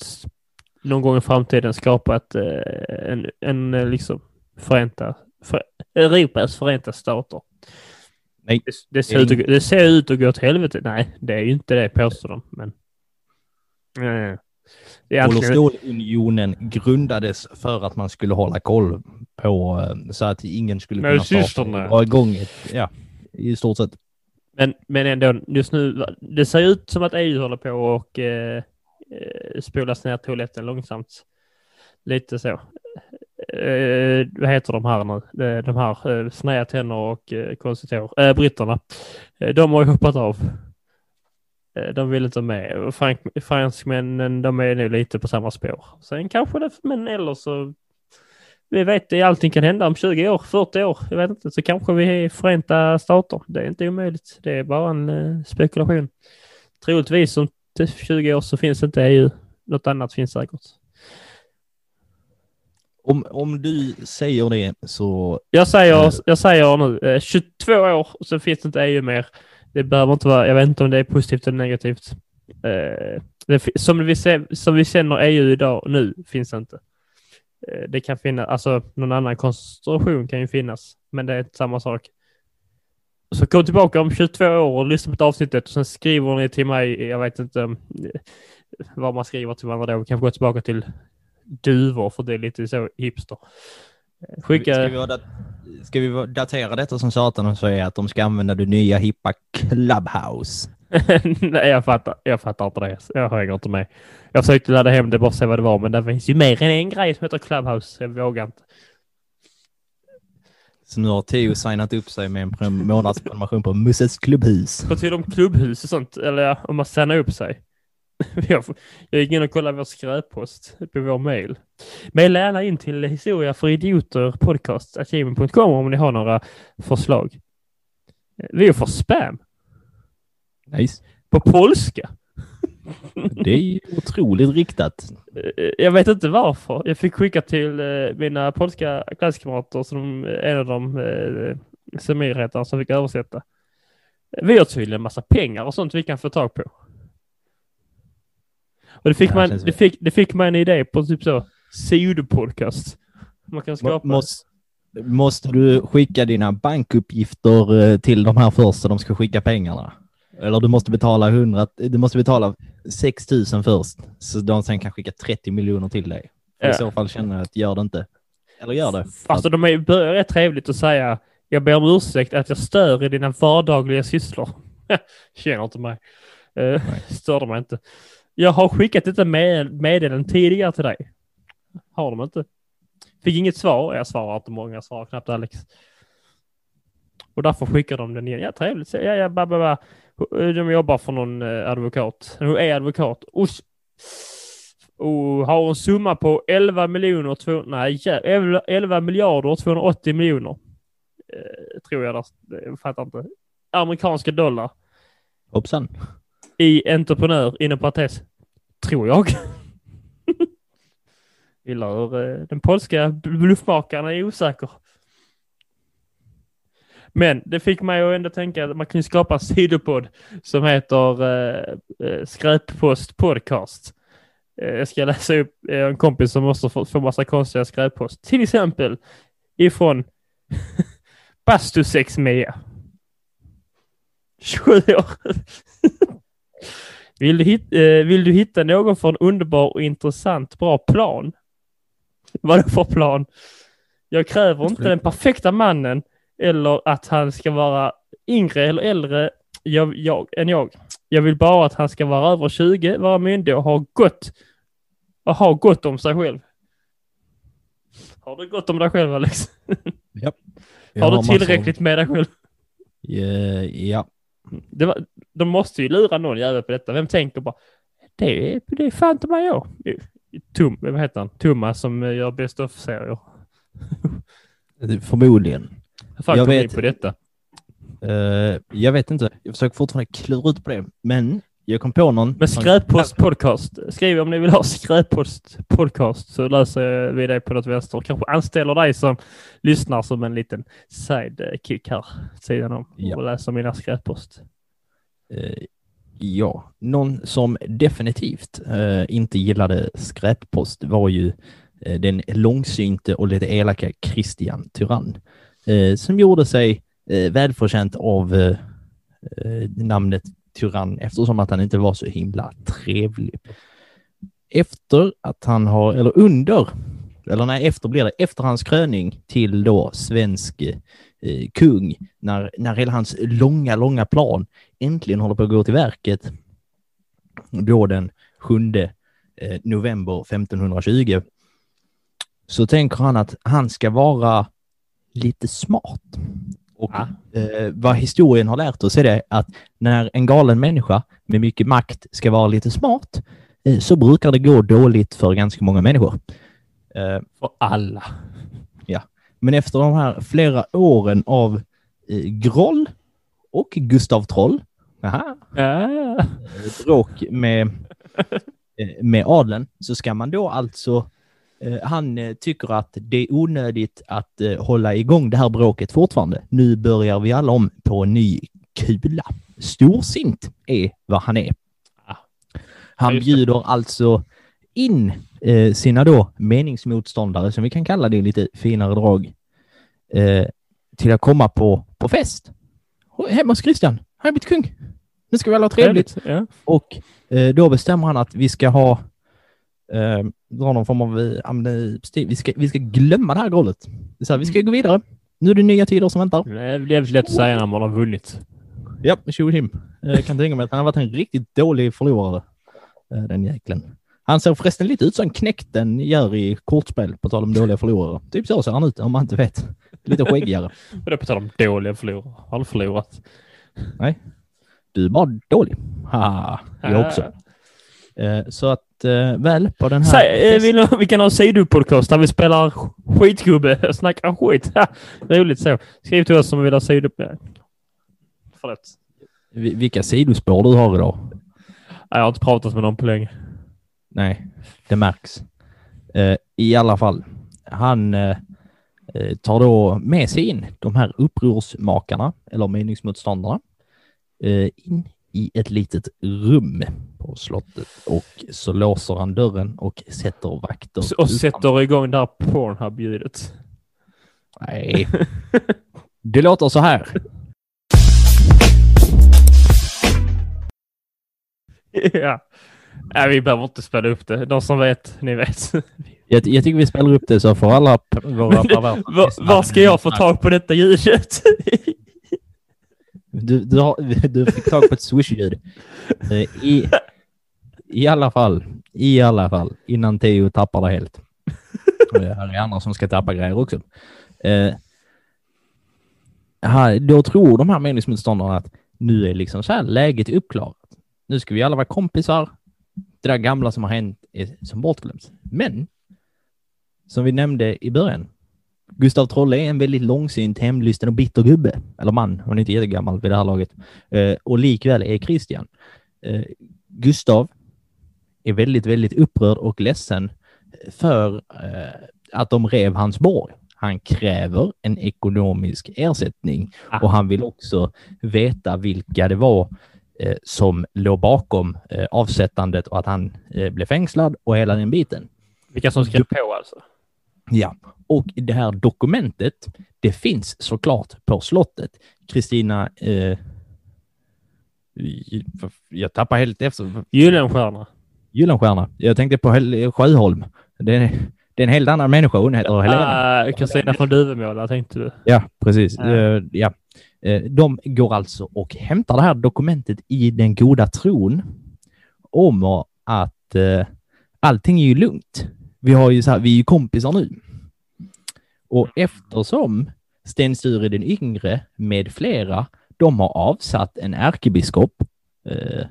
någon gång i framtiden skapa ett, eh, en, en eh, liksom förenta, för, Europas förenta stater. Nej. Det, det, ser ut att, det ser ut att gå åt helvete. Nej, det är ju inte det påstår de. Men... Nej. Det är Kol och egentligen- stålunionen grundades för att man skulle hålla koll på eh, så att ingen skulle kunna starta dra igång ett, ja, i stort sett. Men, men ändå, just nu, det ser ut som att EU håller på och eh, eh, spolas ner toaletten långsamt. Lite så. Eh, vad heter de här nu? De här eh, sneda tänder och eh, konstigt hår. Eh, britterna. Eh, de har ju hoppat av. Eh, de vill inte med. Frank, franskmännen, de är nu lite på samma spår. Sen kanske det, men eller så vi vet att allting kan hända om 20 år, 40 år. Jag vet inte, så kanske vi är Förenta Stater. Det är inte omöjligt. Det är bara en eh, spekulation. Troligtvis om t- 20 år så finns inte EU. Något annat finns säkert. Om, om du säger det så Jag säger, jag säger nu, eh, 22 år så finns det inte EU mer. Det behöver inte vara, jag vet inte om det är positivt eller negativt. Eh, det, som, vi ser, som vi känner EU idag nu finns det inte. Eh, det kan finnas, alltså någon annan konstruktion kan ju finnas, men det är inte samma sak. Så kom tillbaka om 22 år och lyssna på ett avsnittet och sen skriver ni till mig, jag vet inte eh, vad man skriver till varandra då, vi kanske gå tillbaka till duvor för det är lite så hipster. Eh, Skicka... Ska vi, ska vi datera detta som satan och säga att de ska använda det nya hippa Clubhouse? Nej, jag fattar, jag fattar inte det. Jag hänger inte med. Jag försökte ladda hem det bara se vad det var, men det finns ju mer än en grej som heter Clubhouse. Jag vågar inte. Så nu har Theo signat upp sig med en pre- månadsprenumeration på Musses klubbhus. Vad tycker om klubbhus och sånt? Eller om man signar upp sig? jag, jag gick in och kollade vår skräppost på vår mail. Maila gärna in till historia för idioter podcast.gmail.com om ni har några förslag. Vi får spam Nice. på polska. Det är ju otroligt riktat. Eh, Jag vet inte varför. Jag fick skicka till eh, mina polska klasskamrater, som en av dem, eh, Semir heter han, som fick översätta. Vi har tydligen en massa pengar och sånt vi kan få tag på. Och det fick, här man, det fick, det fick man en idé på typ så, sidopodcast. Man kan skapa... Måste, måste du skicka dina bankuppgifter till de här först så de ska skicka pengarna? Eller du måste betala 100, du måste betala 6 000 först så de sen kan skicka 30 miljoner till dig. För I Ja. så fall känner jag att gör det inte. Eller gör det. Alltså de är, börjar rätt trevligt att säga jag ber om ursäkt att jag stör i dina vardagliga sysslor. Känner inte mig. Uh, störde mig inte. Jag har skickat detta med, meddelande tidigare till dig. Har de inte? Fick inget svar. Jag svarar inte många, jag svarar knappt Alex. Och därför skickar de den igen. Ja, trevligt. Ja, ja, ba, ba, ba. De jobbar för någon eh, advokat. Hon är advokat. Och, och har en summa på 11 miljoner, två, nej, jä- 11 11 miljarder 280 miljoner. Eh, tror jag, där, jag fattar inte. Amerikanska dollar Hoppsan. i entreprenör, inom parentes, tror jag. Gillar hur eh, den polska bluffmakaren är osäker. Men det fick mig att ändå tänka att man kan ju skapa en sidopodd som heter eh, eh, Skräppost Podcast. Eh, jag ska läsa upp eh, en kompis som måste få, få massa konstiga skräppost. Till exempel ifrån Bastusex Mia. 27 år. Vill du, hit, eh, vill du hitta någon för en underbar och intressant bra plan? Vad är det för plan? Jag kräver inte den perfekta mannen eller att han ska vara yngre eller äldre jag, jag, än jag. Jag vill bara att han ska vara över 20, vara myndig och ha gott, och ha gott om sig själv. Har du gott om dig själv Alex? Jag Har du tillräckligt med dig själv? Eh, ja. Det var, de måste ju lura någon jävel på detta. Vem tänker bara det är, det är fan inte mig jag. Tom, vad heter han? Thomas som eh, gör Best of-serier. Förmodligen. Fan Jag vet- på detta. Eh, jag vet inte. Jag försöker fortfarande klura ut på det. Men jag kom på någon. Men skräppost podcast. Skriv om ni vill ha skräppost podcast så löser vi det på något vänster. Kanske anställer dig som lyssnar som en liten sidekick här sidan om Ja. och läser mina skräppost. Eh, ja, någon som definitivt eh, inte gillade skräppost var ju den långsynte och lite elaka Christian Tyrann eh, som gjorde sig eh, välförtjänt av eh, eh, namnet tyrann eftersom att han inte var så himla trevlig. Efter att han har, eller under, eller nej, efter blir det, efter hans kröning till då svensk eh, kung, när, när hela hans långa, långa plan äntligen håller på att gå till verket, då den 7 eh, november 1520, så tänker han att han ska vara lite smart. Och Ja. eh, vad historien har lärt oss är det att när en galen människa med mycket makt ska vara lite smart eh, så brukar det gå dåligt för ganska många människor. Eh, För alla. men efter de här flera åren av eh, groll och Gustav Troll, aha, Ja. eh, bråk med, eh, med adeln, så ska man då alltså han eh, tycker att det är onödigt att eh, hålla igång det här bråket fortfarande. Nu börjar vi alla om på en ny kula. Storsint är vad han är. Ja. Han bjuder alltså in eh, sina då meningsmotståndare, som vi kan kalla det i lite finare drag, eh, till att komma på, på fest. Hemma hos Christian. Han har blivit kung. Nu ska vi alla ha trevligt. Ja. Och eh, då bestämmer han att vi ska ha eh, dra någon form av eh, amnesti. Vi ska, vi ska glömma det här grollet. Det här, vi ska gå vidare. Nu är det nya tider som väntar. Det är jävligt lätt att säga när man har vunnit. Ja, tjo och tjim. Eh, Jag kan tänka mig att han har varit en riktigt dålig förlorare, eh, den jäkeln. Han ser förresten lite ut som knäkten gör i kortspel, på tal om dåliga förlorare. Typ så ser han ut, om man inte vet. Lite skäggigare. Det på tal om dåliga förlorare. Har du förlorat? Du är bara dålig. Haha, jag också. Eh, Så att eh, väl på den här... Säg, eh, vill vi kan ha sidopodcast där vi spelar skitgubbe och snackar skit. Roligt så. Skriv till oss om vi vill ha sido... Förlåt. Vi- Vilka sidospår du har idag. Jag har inte pratat med någon på länge. Nej, det märks. I alla fall, han tar då med sig in de här upprorsmakarna, eller meningsmotståndarna, in i ett litet rum på slottet och så låser han dörren och sätter vakter. Och utan- sätter igång det här Pornhub-ljudet. Nej. Det låter så här. ja. Nej, vi behöver inte spela upp det. De som vet, ni vet. Jag, jag tycker vi spelar upp det så får alla våra perversa Var, var ska jag få tag på detta ljudet? Du, du, har, du fick tag på ett swish-ljud. Eh, I, I alla fall, i alla fall, innan Teo tappar det helt. Och det här är andra som ska tappa grejer också. Eh, här, då tror de här meningsmotståndarna att nu är liksom så här läget uppklarat. Nu ska vi alla vara kompisar. Det där gamla som har hänt är som bortglömt. Men, som vi nämnde i början, Gustav Trolle är en väldigt långsint, hemlysten och bitter gubbe. Eller man, hon är inte jättegammal vid det här laget. Eh, och likväl är Christian. Eh, Gustav är väldigt, väldigt upprörd och ledsen för eh, att de rev hans borg. Han kräver en ekonomisk ersättning Ah. och han vill också veta vilka det var som låg bakom avsättandet och att han blev fängslad och hela den biten. Vilka som skrev på alltså? Ja, och det här dokumentet, det finns såklart på slottet. Kristina, eh, jag tappar helt efter. Gyllenstierna. Gyllenstierna. Jag tänkte på Hel- Sjöholm. Det är, det är en helt annan människa. Hon heter Helena. Ah, Kristina från Duvemåla tänkte du. Ja, precis. Ja. Eh, ja. Eh, De går alltså och hämtar det här dokumentet i den goda tron om att eh, allting är ju lugnt. Vi, har ju så här, vi är ju kompisar nu. Och eftersom Sten Sture den yngre med flera, de har avsatt en ärkebiskop eh,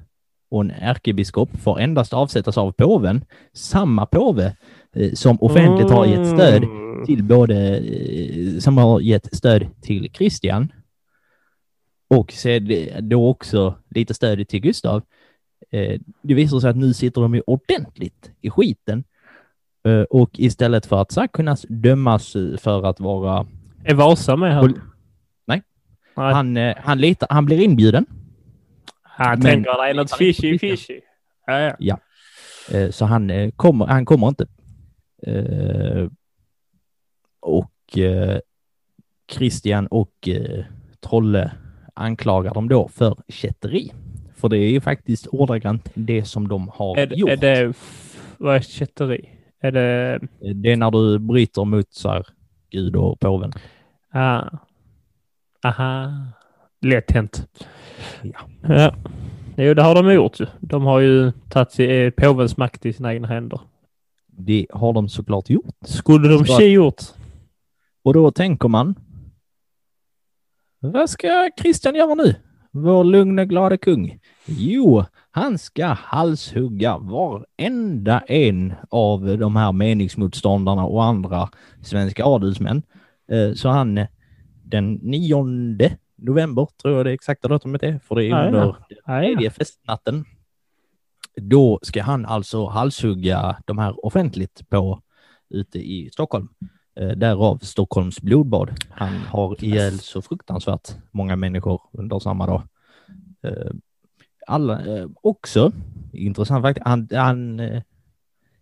och en ärkebiskop får endast avsättas av påven, samma påve eh, som offentligt har gett stöd Mm. till både, eh, som har gett stöd till Christian och sen då också lite stöd till Gustav. Eh, Det visar sig att nu sitter de ju ordentligt i skiten och istället för att kunna dömas eh, för att vara, Är Vasa med här? Nej. Nej. han, eh, han, litar, han blir inbjuden Han men- tänker det är något fishy fishy. Ja, ja. Eh, Så han eh, kommer, han kommer inte. Eh, Och eh, Christian och eh, Trolle anklagar dem då för kätteri. För det är ju faktiskt ordagrant det som de har Är, gjort. är det... Vad är kätteri? Är det... Det är när du bryter mot så här, Gud och påven. Ah. Aha. Lätt hänt. Ja. Ja. Jo, det har de gjort ju. De har ju tagit eh, påvens makt i sina egna händer. Det har de såklart gjort. Skulle de tje gjort? Och då tänker man, vad ska Kristian göra nu? Vår lugna glada kung. Jo, han ska halshugga varenda en av de här meningsmotståndarna och andra svenska adelsmän. Eh, Så han eh, den 9 november, tror jag det exakta datumet är, för det är under tredje festnatten. Då ska han alltså halshugga de här offentligt på ute i Stockholm. Eh, därav Stockholms blodbad. Han har ihjäl så fruktansvärt många människor under samma dag. Alla, eh, också, intressant faktiskt, han, han eh,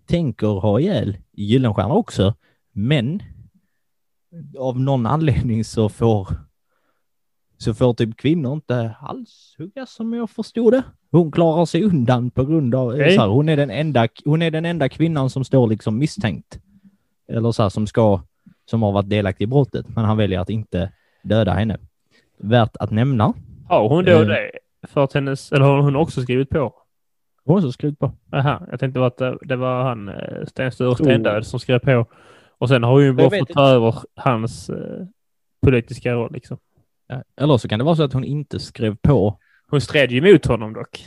tänker ha ihjäl Gyllenstierna också, men av någon anledning så får så får typ kvinnor inte halshuggas som jag förstod det. Hon klarar sig undan på grund av, Okej. så här, hon, är den enda, hon är den enda kvinnan som står liksom misstänkt. Eller så här, som ska, som har varit delaktig i brottet, men han väljer att inte döda henne. Värt att nämna. Har hon då Eh. det? För att hennes... Eller har hon också skrivit på? Hon har så skrivit på. Aha, jag tänkte att det, det var han eh, Sten Sture Tror- Stendöd som skrev på. Och sen har hon ju bara fått ta över hans eh, politiska roll liksom. Ja, Eller så kan det vara så att hon inte skrev på. Hon stred ju emot honom dock.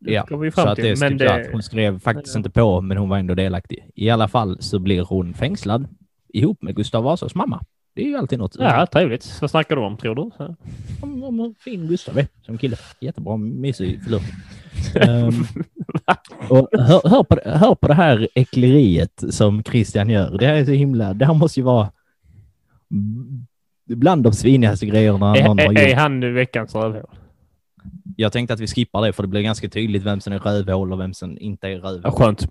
Det Ja, Så att det är. Men det... att hon skrev faktiskt Ja. inte på, men hon var ändå delaktig. I alla fall så blir hon fängslad ihop med Gustav Vasas mamma. Det är ju alltid något. Ja, trevligt. Vad snackar du om tror du? Ja. om, om hur fin Gustav är som kille. Jättebra, mysig filur. Ehm, och hör, hör, på, det- hör på det här äckleriet som Christian gör. Det här är så himla, det här måste ju vara bland de svinigaste grejerna någon har är, är gjort. han veckans rövhål? Jag tänkte att vi skippar det för det blir ganska tydligt vem som är rövhål och vem som inte är Ja, rövhål. skönt.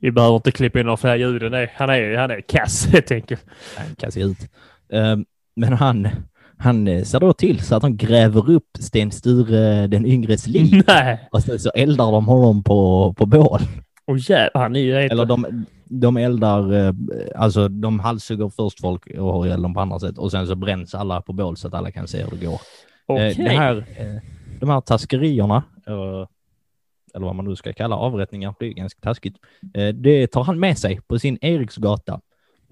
Vi behöver inte klippa in några fler ljud. än det. Han är, han är kass helt enkelt. Han se ut. Ehm, Men han, han eh, ser då till så att de gräver upp Sten Sture den yngres liv Nej. och så, så eldar de honom på, på bål. Åh jävlar, han är ju helt... Eller de, de eldar, eh, alltså de halshugger först folk och har dem på andra sätt och sen så bränns alla på bål så att alla kan se hur det går. Eh, Det här, eh, de här taskerierna, eh, eller vad man nu ska kalla avrättningar, det är ganska taskigt. Eh, Det tar han med sig på sin Eriksgata.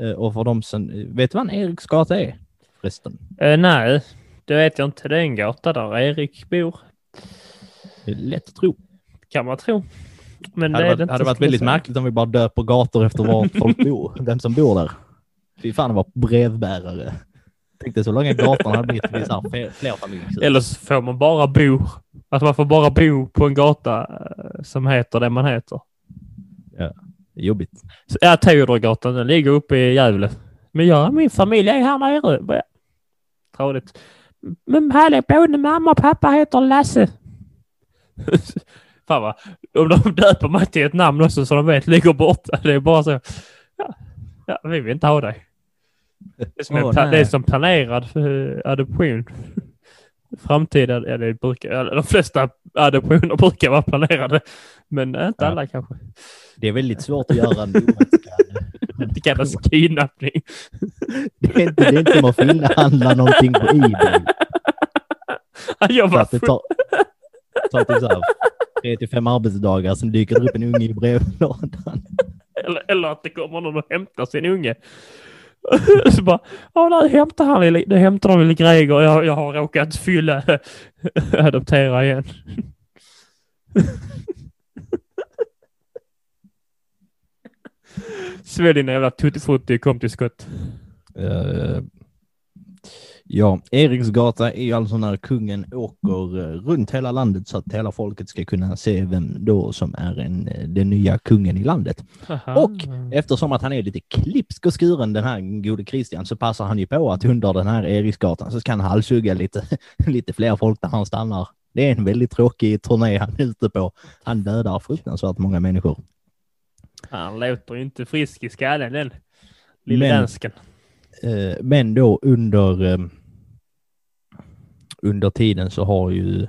Eh, Och för de som, vet du vad en Eriksgata är? Förresten. Eh, nej, det vet jag inte. Det är en gata där Erik bor. Det är lätt att tro. Kan man tro. Men Det hade, varit, det hade varit väldigt säga. märkligt om vi bara döper gator efter var folk bor, vem som bor där. Fy fan, var brevbärare. Tänkte så långa gatorna hade blivit här fler- flerfamiljshus. Eller så får man bara bo. Att man får bara bo på en gata eh, som heter det man heter. Jobbigt. Så, ja, Teodorgatan, den ligger uppe i Gävle. Men jag min familj är här nere. Bara, Trådigt. Men hallå, både mamma och pappa heter Lasse. Fan vad, om de döper mig till ett namn också så de vet ligger borta. Det är bara så. Ja, ja vi vill inte ha dig. Det är som, en pla- nej. det är som planerad adoption. Framtida, det brukar, eller de flesta adoptioner brukar vara planerade. Men inte Ja. alla kanske. Det är väldigt svårt att göra en oönskad. Det kallas kidnappning. Det är inte, det är inte som att finhandla någonting på Ebay. Jobbar att det tar, tar typ så här tre till fem arbetsdagar, sen dyker det upp en unge i brevlådan. Eller, eller att det kommer någon och hämtar sin unge. Så bara, ja nu hämtar han nu hämtar de lille Greger. Jag, jag har råkat fylla, adoptera igen. Svälj dina jävla tuttifrutti kom till skott. Uh, ja, Eriksgata är ju alltså när kungen åker eh, runt hela landet så att hela folket ska kunna se vem då som är en, eh, den nya kungen i landet. Och eftersom att han är lite klipsk och skuren den här gode Christian så passar han ju på att under den här Eriksgatan så ska han halshugga lite, lite fler folk där han stannar. Det är en väldigt tråkig turné han är ute på. Han dödar fruktansvärt många människor. Han låter ju inte frisk i skallen den lille Men- dansken. Eh, Men då under, eh, under tiden så har ju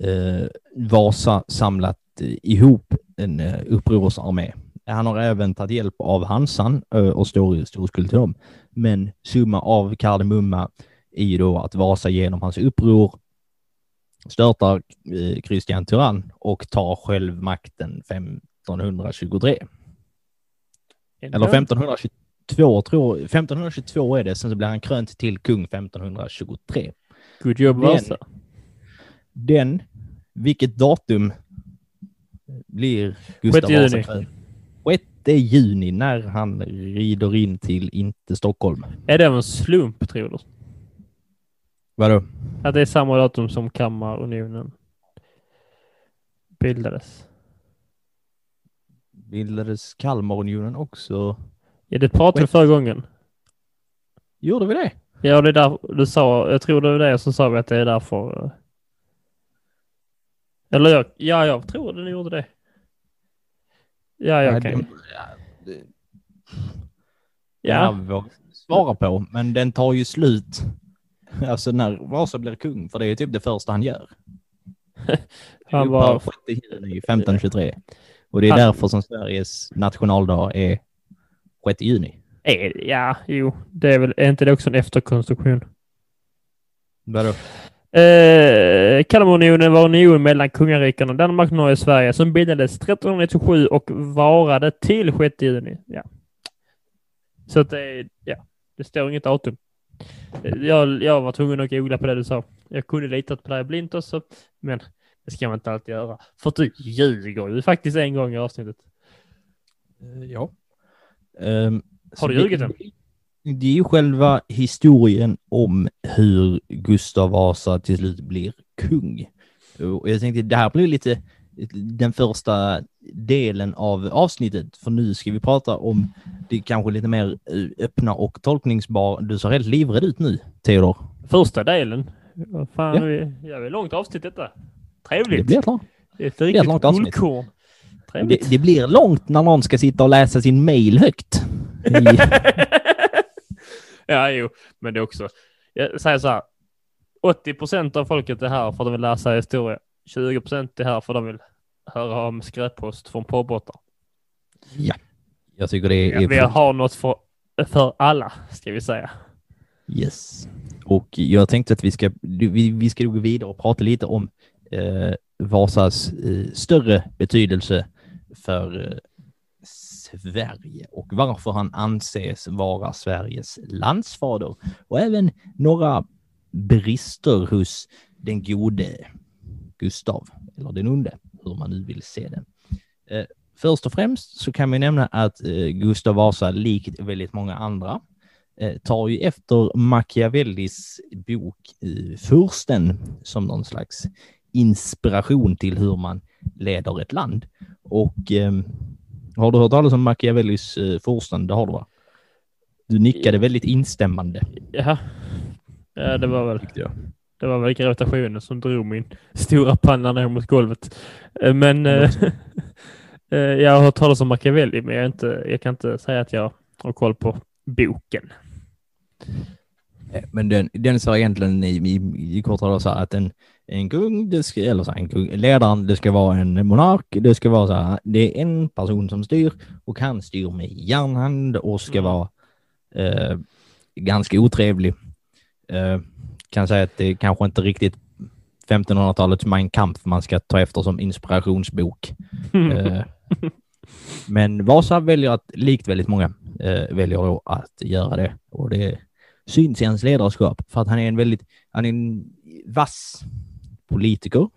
eh, Vasa samlat ihop en eh, upprorsarmé. Han har även tagit hjälp av Hansan eh, och står i stor skuld till dem. Men summa av kardemumma är ju då att Vasa genom hans uppror störtar Kristian Tyrann och tar själv makten 1523. Eller 1522 tror 1522 är det, sen så blir han krönt till kung 1523. Good job Vasa. Den, vilket datum blir Gustav Vasa juni. krönt? 6 juni när han rider in till inte Stockholm. Är det en slump tror du? Vadå? Att det är samma datum som kammarunionen bildades? Bildades Kalmarunionen också? Ja, det pratade vi förra gången. Gjorde vi det? Ja, det är där du sa, jag tror det var det som sa vi att det är därför. eh. Eller jag, ja, jag tror det ni gjorde det. Ja, jag kan. ja, det- Ja, Jag svara på, men den tar ju slut. Alltså när Vasa blir kung, för det är typ det första han gör. Han var- var 6 juni 1523. Och det är Han- därför som Sveriges nationaldag är 6 juni. ja, jo, det är väl, är inte det också en efterkonstruktion? Vadå? Eh, Kalmarunionen var en union mellan kungarikena Danmark, Norge och Sverige som bildades 1397 och varade till 6 juni. Ja. Så att det, är- ja, det står inget datum. Jag, jag var tvungen att googla på det du sa. Jag kunde litat på dig blint också, men det ska man inte alltid göra. För du ljuger ju faktiskt en gång i avsnittet. Ja. Um, Har du ljugit än? Det är ju själva historien om hur Gustav Vasa till slut blir kung. Och jag tänkte det här blir lite den första delen av avsnittet, för nu ska vi prata om det kanske lite mer eh, öppna och tolkningsbar. Du ser helt livrädd ut nu, Theodor. Första delen. Vad fan, Ja. vi, ja, det är långt avsnitt detta. Det Trevligt. blir klart. Det är ett blir ett långt avsnitt. guldkorn. Det, det blir långt när någon ska sitta och läsa sin mail högt. Ja, jo, men det är också. Jag säger så här. 80 procent av folket är här för att de vill läsa historia. 20 procent är här för att de vill höra om skräppost från påbrottar. ja, jag tycker det är... Ja, vi har något för, för alla, ska vi säga. Yes. Och jag tänkte att vi ska, vi, vi ska gå vidare och prata lite om eh, Vasas eh, större betydelse för eh, Sverige och varför han anses vara Sveriges landsfader och även några brister hos den gode Gustav, eller den onde, hur man nu vill se det. Eh, först och främst så kan vi nämna att eh, Gustav Vasa, likt väldigt många andra, tar ju efter Machiavellis bok Fursten som någon slags inspiration till hur man leder ett land. Och eh, har du hört talas om Machiavellis eh, Fursten? Det har du va? Du nickade väldigt instämmande. Jaha. Ja, det var väl, jag. det var väl gravitationen som drog min stora panna ner mot golvet. Eh, Men eh, eh, jag har hört talas om Machiavelli, men jag, inte, jag kan inte säga att jag har koll på boken. Eh, Men den, den sa egentligen i, i, i korta så här att en, en kung, det ska, eller så här, en kung, ledaren, det ska vara en monark, det ska vara så här, det är en person som styr och han styr med järnhand och ska Mm. vara eh, ganska otrevlig. Eh, kan säga att det är kanske inte riktigt 1500-talets Mein Kampf man ska ta efter som inspirationsbok. Eh, men Vasa väljer att, likt väldigt många, eh, väljer då att göra det. Och det syns i hans ledarskap för att han är en väldigt, han är en vass politiker.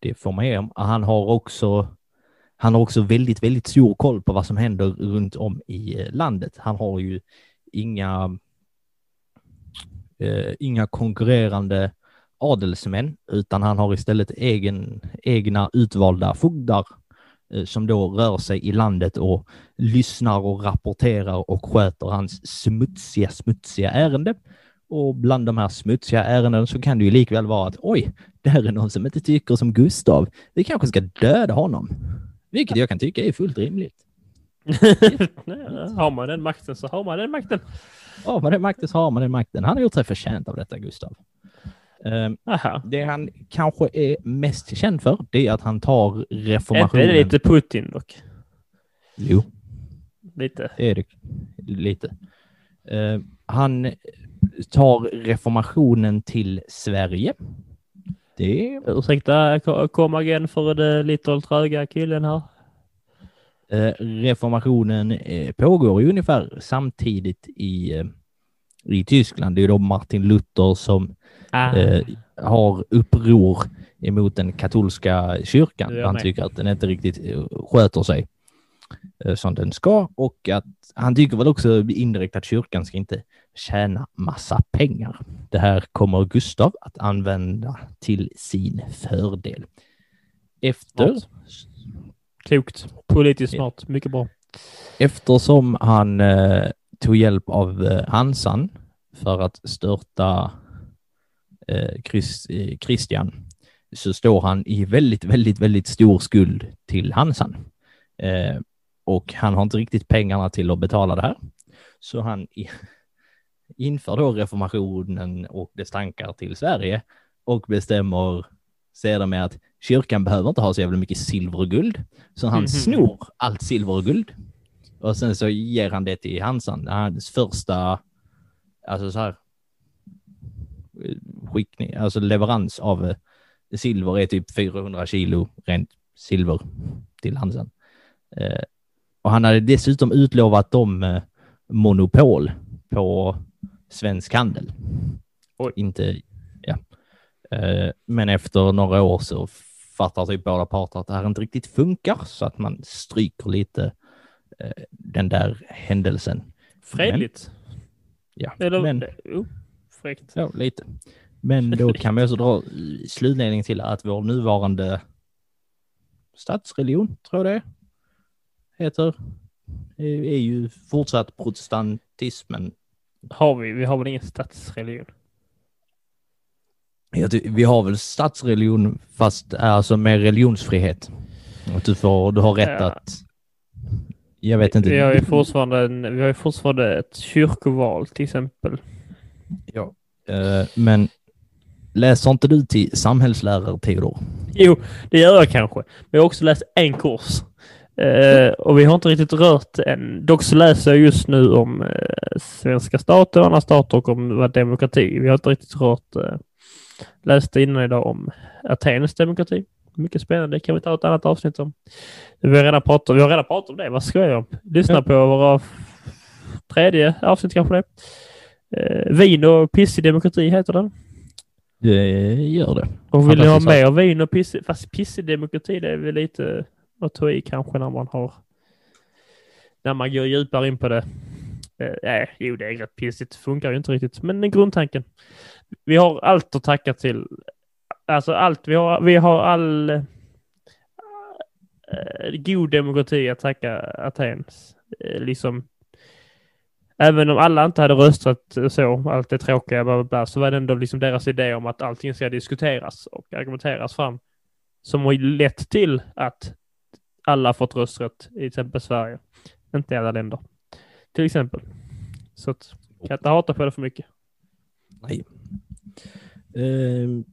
Det får man ge honom. Han har också, han har också väldigt, väldigt stor koll på vad som händer runt om i eh, landet. Han har ju inga, eh, inga konkurrerande adelsmän, utan han har istället egen, egna utvalda fogdar eh, som då rör sig i landet och lyssnar och rapporterar och sköter hans smutsiga, smutsiga ärende. Och bland de här smutsiga ärenden så kan det ju likväl vara att oj, det här är någon som inte tycker som Gustav. Vi kanske ska döda honom. Vilket jag kan tycka är fullt rimligt. Har man den makten så har man den makten. Har man den makten så har man den makten. Han har gjort sig förtjänt av detta, Gustav. Aha. det han kanske är mest känd för, det är att han tar Är reformationen... det lite Putin dock? Jo, Lite. det är det lite. Eh, han tar reformationen till Sverige. Det Ursäkta, ko- kom igen för den lite tröga killen här. Eh, reformationen eh, pågår ju ungefär samtidigt i, eh, i Tyskland. Det är då Martin Luther som Ah. har uppror emot den katolska kyrkan. Det Han tycker att den inte riktigt sköter sig som den ska och att han tycker väl också indirekt att kyrkan ska inte tjäna massa pengar. Det här kommer Gustav att använda till sin fördel. Efter Smart. Klokt. Politiskt smart. Mycket bra. Eftersom han eh, tog hjälp av eh, Hansan för att störta eh, Chris, eh, Christian så står han i väldigt, väldigt, väldigt stor skuld till Hansan. Eh, och han har inte riktigt pengarna till att betala det här. Så han inför då reformationen och dess tankar till Sverige och bestämmer sedan med att kyrkan behöver inte ha så jävla mycket silver och guld. Så han Mhm. snor allt silver och guld och sen så ger han det till Hansan. Hans första, alltså så här, eh, skickning, alltså leverans av eh, silver är typ 400 kilo rent silver till Hansan. Och han hade dessutom utlovat dem eh, monopol på svensk handel. Oj. Inte, ja. Eh, men efter några år så fattar typ båda parter att det här inte riktigt funkar så att man stryker lite eh, den där händelsen. Fredligt. Ja, Eller, men, fräckt. ja, lite. Men då kan man också dra slutledning till att vår nuvarande statsreligion, tror jag det heter, är ju fortsatt protestantismen. Har vi? Vi har väl ingen statsreligion? Vi har väl statsreligion fast alltså med religionsfrihet. Att du, får, du har rätt Ja. att... Jag vet inte. Vi har ju fortfarande, en, vi har ju fortfarande ett kyrkoval till exempel. Ja. Eh, men läser inte du till samhällslärare, Theodor? Jo, det gör jag kanske. Men jag har också läst en kurs. Eh, och vi har inte riktigt rört än. Dock så läser jag just nu om eh, svenska staten och andra stater och om vad demokrati. Vi har inte riktigt rört. Eh, läste innan idag om Atens demokrati. Mycket spännande. Det kan vi ta ett annat avsnitt om. Vi har redan pratat, vi har redan pratat om det. Vad ska jag om? Lyssna Ja. på våra tredje avsnitt kanske det. Eh, vin och pissig demokrati heter den. Det gör det. Och vill ni ha mer vin och pissig, fast pissig demokrati det är väl lite att ta i kanske när man har, när man går djupare in på det. Eh, eh jo det är rätt pissigt, funkar ju inte riktigt, men den grundtanken. Vi har allt att tacka till, alltså allt, vi har, vi har all eh, god demokrati att tacka Atens. Eh, liksom, även om alla inte hade röstat så, allt det tråkiga, bla, bla, bla, så var det ändå liksom deras idé om att allting ska diskuteras och argumenteras fram. Som har lett till att alla fått rösträtt i till exempel Sverige. Inte i alla länder. Till exempel. Så att, kan inte hata på det för mycket. Nej. Ehm,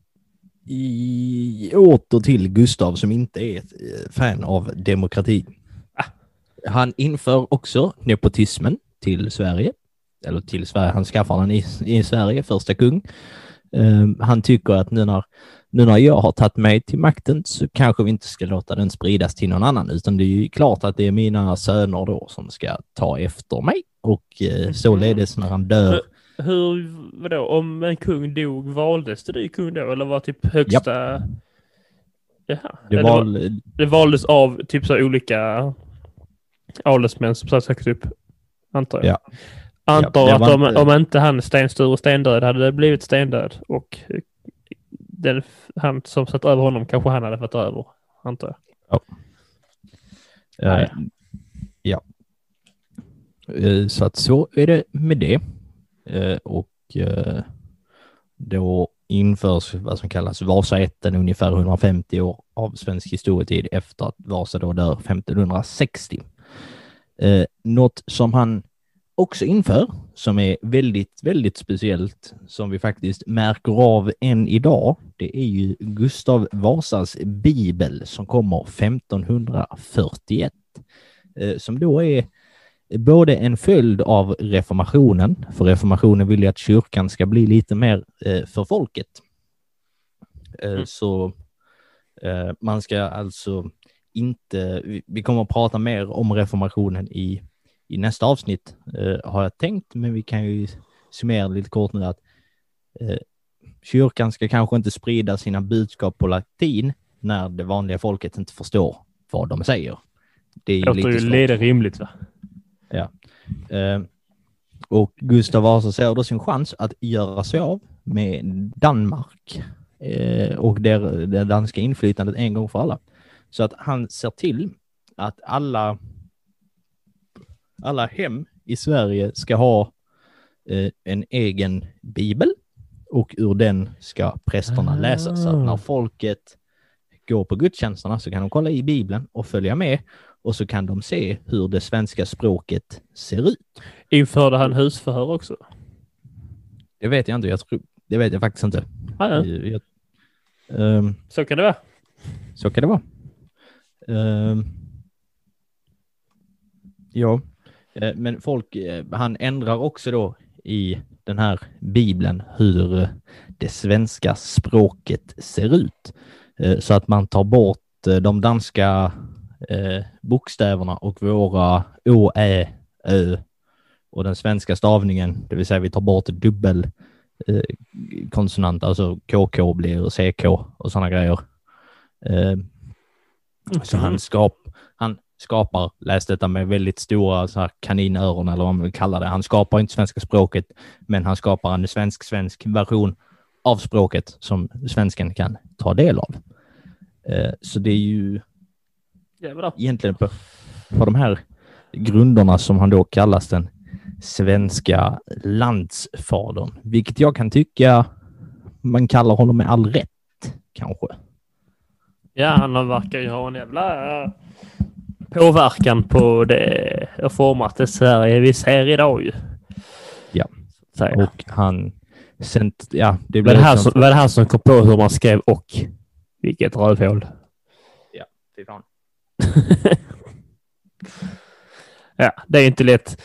i, åter till Gustav som inte är ett eh, fan av demokrati. Han inför också nepotismen till Sverige. Eller till Sverige, han skaffar den i, i Sverige, första kung. Ehm, han tycker att nu när, nu när jag har tagit mig till makten så kanske vi inte ska låta den spridas till någon annan, utan det är ju klart att det är mina söner då som ska ta efter mig. Och eh, således när han dör Hur, vadå, om en kung dog, valdes det ny kung då? Eller var typ högsta... Jaha. Det var, det valdes av typ så olika adelsmän som satt högt upp, antar jag. Ja. Antar Ja, att om, inte- om inte han Sten Sture stendöd hade det blivit stendöd och den, han som satt över honom kanske han hade fått över, antar jag. Eh, Ja, ja. Eh, Så att så är det med det. Eh, Och eh, då införs vad som kallas Vasaätten ungefär 150 år av svensk historietid efter att Vasa då dör 1560. Eh, Något som han också inför, som är väldigt, väldigt speciellt, som vi faktiskt märker av än idag, det är ju Gustav Vasas bibel som kommer 1541, eh, som då är både en följd av reformationen, för reformationen vill ju att kyrkan ska bli lite mer eh, för folket. Eh, Mm. Så man ska alltså inte, vi kommer att prata mer om reformationen i, i nästa avsnitt, eh, har jag tänkt, men vi kan ju summera lite kort nu att eh, kyrkan ska kanske inte sprida sina budskap på latin när det vanliga folket inte förstår vad de säger. Det är Låter ju lite rimligt va? Eh, och Gustav Vasa ser då sin chans att göra sig av med Danmark eh, och det danska inflytandet en gång för alla. Så att han ser till att alla, alla hem i Sverige ska ha eh, en egen bibel och ur den ska prästerna läsa. Så att när Ah. folket går på gudstjänsterna så kan de kolla i bibeln och följa med och så kan de se hur det svenska språket ser ut. Införde han husförhör också? Det vet jag inte. Jag tror, det vet jag faktiskt inte. Ja, ja. Jag, ehm, Så kan det vara. så kan det vara. Ehm, ja, men folk, eh, han ändrar också då i den här bibeln hur eh, det svenska språket ser ut. Eh, Så att man tar bort eh, de danska eh, bokstäverna och våra å, ä, ö och den svenska stavningen, det vill säga vi tar bort dubbel eh, konsonant, alltså KK blir CK och sådana grejer. Eh, så han, skap, han skapar, läs detta med väldigt stora så här kaninöron eller vad man vill kalla det. Han skapar inte svenska språket, men han skapar en svensk-svensk version av språket som svensken kan ta del av. Eh, så det är ju Jävlar. egentligen på, på de här grunderna som han då kallas den svenska landsfadern, vilket jag kan tycka man kallar honom med all rätt, kanske. Ja, han verkar ju ha en jävla påverkan på det och format det Sverige vi ser idag ju. Ja. Och han sent, ja, det Var blev det, här som, var det här som kom på hur man skrev och? Vilket rövhål. Fy fan. Ja, det är inte lätt.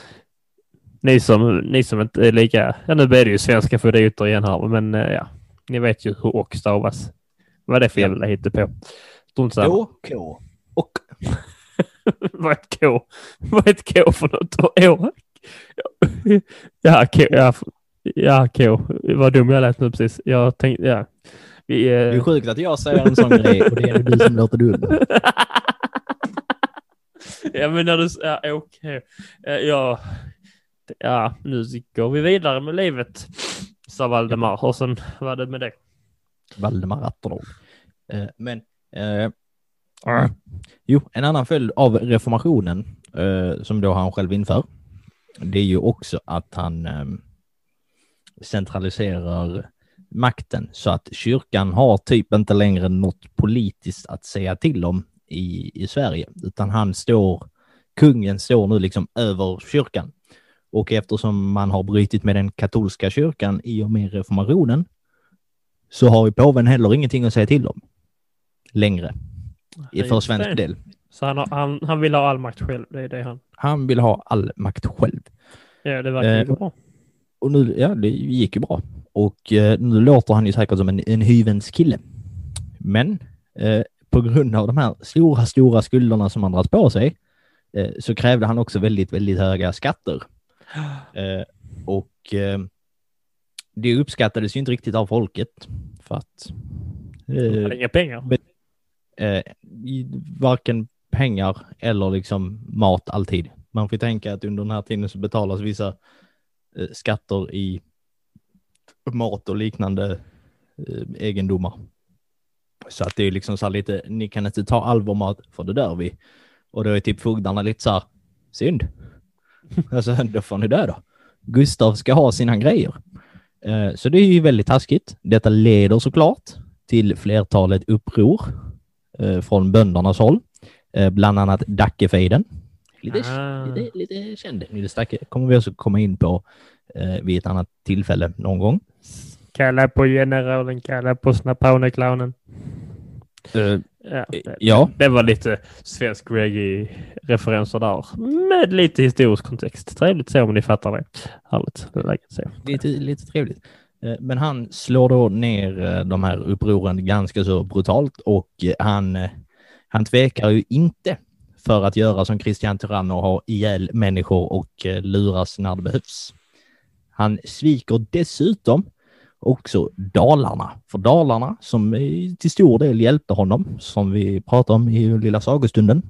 Ni som, ni som inte är lika... Ja, nu blir det ju svenska för det igen här, men eh, ja. Ni vet ju hur och stavas. Vad är det för Ja. jävla hittepå? Strunt samma. K. Och Vad är ett K? Vad är ett K för något? Å? Ja, K. Ja, ja, K. Vad dum jag lät nu precis. Jag tänkte, ja. Vi, det är eh... sjukt att jag säger en sån grej och det är du som låter dum. ja, men när du... Ja, okej. Eh, Ja, ja, nu går vi vidare med livet, sa Valdemar. Och sen var det med det. Valdemar Atterdag. Eh, men eh, ah. jo, en annan följd av reformationen eh, som då han själv inför, det är ju också att han eh, centraliserar makten så att kyrkan har typ inte längre något politiskt att säga till om i, i Sverige, utan han står, kungen står nu liksom över kyrkan. Och eftersom man har brutit med den katolska kyrkan i och med reformationen så har ju påven heller ingenting att säga till om längre i för svensk del. Så han, har, han, han vill ha all makt själv. Det är det han... Han vill ha all makt själv. Ja, det verkar Eh, bra. Och nu, ja, det gick ju bra. Och eh, nu låter han ju säkert som en, en hyvens kille. Men eh, på grund av de här stora, stora skulderna som han dragit på sig eh, så krävde han också väldigt, väldigt höga skatter. Eh, och eh, det uppskattades ju inte riktigt av folket för att eh, inga pengar eh, varken pengar eller liksom mat alltid. Man får tänka att under den här tiden så betalas vissa eh, skatter i mat och liknande eh, egendomar. Så att det är liksom så här lite, ni kan inte ta all vår mat för det dör vi. Och då är typ fogdarna lite så här, synd. alltså då får ni dö då. Gustav ska ha sina grejer. Eh, så det är ju väldigt taskigt. Detta leder såklart till flertalet uppror från böndernas håll. Eh, bland annat Dackefejden Lite, Ah. lite, lite känd. Nille Stacke kommer vi också komma in på eh, vid ett annat tillfälle någon gång. Kalla på generalen, kalla på Snappone-clownen. Eh, Ja, det, ja, det var lite svensk reggae-referenser där. Med lite historisk kontext. Trevligt så om ni fattar det. Härligt. Det lite, lite trevligt. Eh, men han slår då ner eh, de här upproren ganska så brutalt och eh, han, han tvekar ju inte för att göra som Christian Tyrann och ha ihjäl människor och luras när det behövs. Han sviker dessutom också Dalarna. För Dalarna, som till stor del hjälpte honom, som vi pratade om i lilla sagostunden,